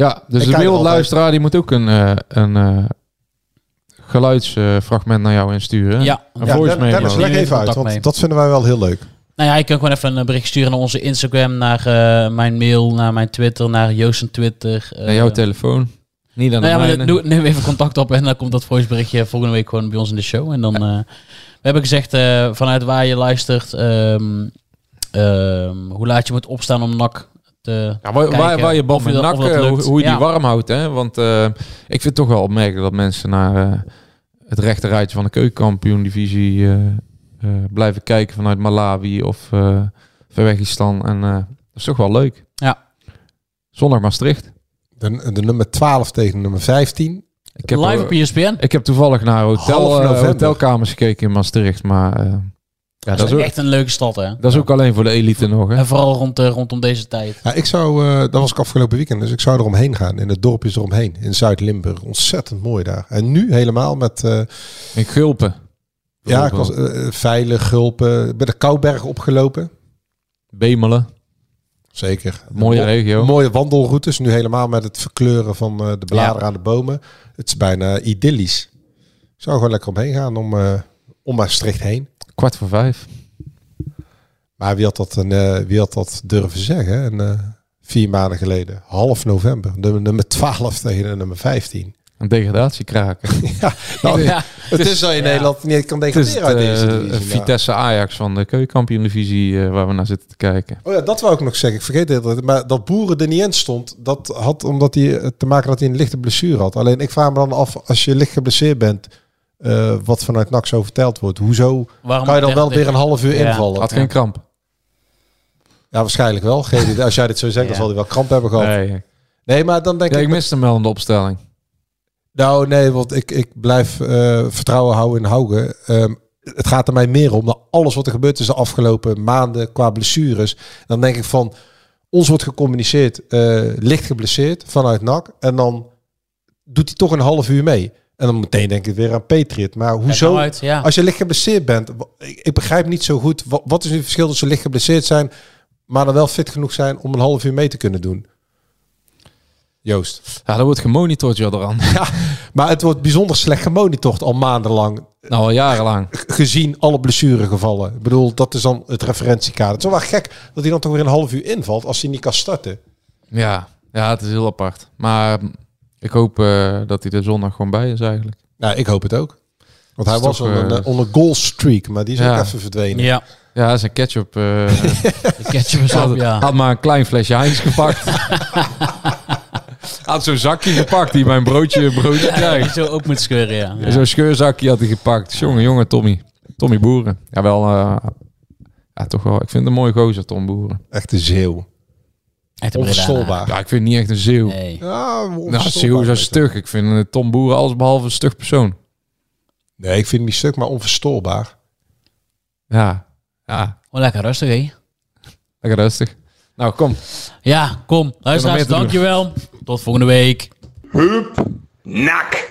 Ja, dus Ik de er wereldluisteraar die moet ook een, eh, een eh, geluidsfragment naar jou insturen. Ja. een Ja, voice Dennis, memo. leg Hier even uit, contact want mee. dat vinden wij wel heel leuk. Nou ja, je kunt gewoon even een bericht sturen naar onze Instagram, naar eh, mijn mail, naar mijn Twitter, naar Joost en Twitter. eh, Naar jouw telefoon. Niet aan Nou de ja, maar mijne. doe, neem even contact op en dan komt dat voiceberichtje volgende week gewoon bij ons in de show. En dan, eh, we hebben gezegd eh, vanuit waar je luistert, ehm, ehm, hoe laat je moet opstaan om NAC te Ja, waar, waar, kijken waar je bal nak, eh, hoe, hoe je die Ja. warm houdt. Hè? Want eh, ik vind het toch wel opmerkelijk dat mensen naar eh, het rechte rijtje van de keukenkampioen-divisie eh, eh, blijven kijken vanuit Malawi of uh, Verwegistan. En eh, dat is toch wel leuk. Ja. Zondag Maastricht. De, de nummer 12 tegen nummer 15. Ik heb, Live eh, op ESPN. ik heb toevallig naar hotel, eh, hotelkamers gekeken in Maastricht. Maar eh, ja, dat, is echt een leuke stad, hè? dat is ook alleen voor de elite nog. Hè? En vooral rond, eh, rondom deze tijd. Ja, ik zou, eh, dat was ik afgelopen weekend, dus ik zou eromheen gaan. In het dorpje eromheen, in Zuid-Limburg. Ontzettend mooi daar. En nu helemaal met... eh, In Gulpen. ja, ik was veilig, gulpen. Bij de Kouberg opgelopen. Bemelen. Zeker. Mooie Mo- regio. Mooie wandelroutes. Nu helemaal met het verkleuren van eh, de bladeren aan de bomen. Het is bijna idyllisch. Ik zou gewoon lekker omheen gaan om, eh, om Maastricht heen. Kwart voor vijf. Maar wie had dat, een, eh, wie had dat durven zeggen? En, eh, vier maanden geleden. Half november. Nummer, nummer 12 tegen de nummer 15. Een degradatie kraken. ja, nou, Ja. het is dat je in Nederland niet kan degraderen het, uit deze divisie. Vitesse Ajax van de keukenkampioen-divisie eh, waar we naar zitten te kijken. Oh ja, dat wou ik nog zeggen. Ik vergeet het. Maar dat Boeren er niet in stond, dat had omdat hij te maken dat hij een lichte blessure had. Alleen ik vraag me dan af, als je licht geblesseerd bent, eh, wat vanuit NAC zo verteld wordt, hoezo Waarom kan je dan wel weer een half uur Ja. invallen? Had geen kramp. Ja, waarschijnlijk wel. Geen. Als jij dit zo zegt, dan zal hij wel kramp hebben gehad. Nee, Nee. maar dan denk Ja, ik... ik miste hem wel in de opstelling. Nou, nee, want ik, ik blijf eh, vertrouwen houden in Haugen. Ehm, het gaat er mij meer om, na alles wat er gebeurd is de afgelopen maanden qua blessures. Dan denk ik van, ons wordt gecommuniceerd, eh, licht geblesseerd vanuit NAC. En dan doet hij toch een half uur mee. En dan meteen denk ik weer aan Patriot. Maar hoezo, nou uit, ja. als je licht geblesseerd bent, ik, ik begrijp niet zo goed, wat, wat is nu het verschil tussen licht geblesseerd zijn, maar dan wel fit genoeg zijn om een half uur mee te kunnen doen? Joost. Ja, dat wordt gemonitord, Jodran. Ja, maar het wordt bijzonder slecht gemonitord al maandenlang. Nou, al jarenlang. Gezien alle blessuregevallen. Ik bedoel, dat is dan het referentiekader. Het is wel wel gek dat hij dan toch weer een half uur invalt als hij niet kan starten. Ja, ja, het is heel apart. Maar ik hoop eh, dat hij er zondag gewoon bij is eigenlijk. Nou, ik hoop het ook. Want hij was toch, on een, eh, eh, een goal streak, maar die is Ja. ook even verdwenen. Ja, Ja, zijn ketchup. eh de ketchup is had, op, ja. had maar een klein flesje Heinz gepakt. had zo'n zakje gepakt die mijn broodje, broodje Ja, krijgt. zo op moet scheuren, ja. ja. Zo'n scheurzakje had hij gepakt. Jongen, jongen, Tommy. Tommy Boeren. Ja, wel... eh, ja, toch wel. Ik vind het een mooie gozer, Tom Boeren. Echt een zeeuw. Echt een Onverstolbaar. Ja, ik vind het niet echt een zeeuw. Nee. Ja, Nou, zeeuw is zo stug. Ik vind Tom Boeren alles behalve een stug persoon. Nee, ik vind hem niet stuk, maar onverstoorbaar. Ja, ja. Oh, lekker rustig, hé. Lekker rustig. Nou, kom. Ja, kom. Luisteraars, dankjewel. Tot volgende week. Nak.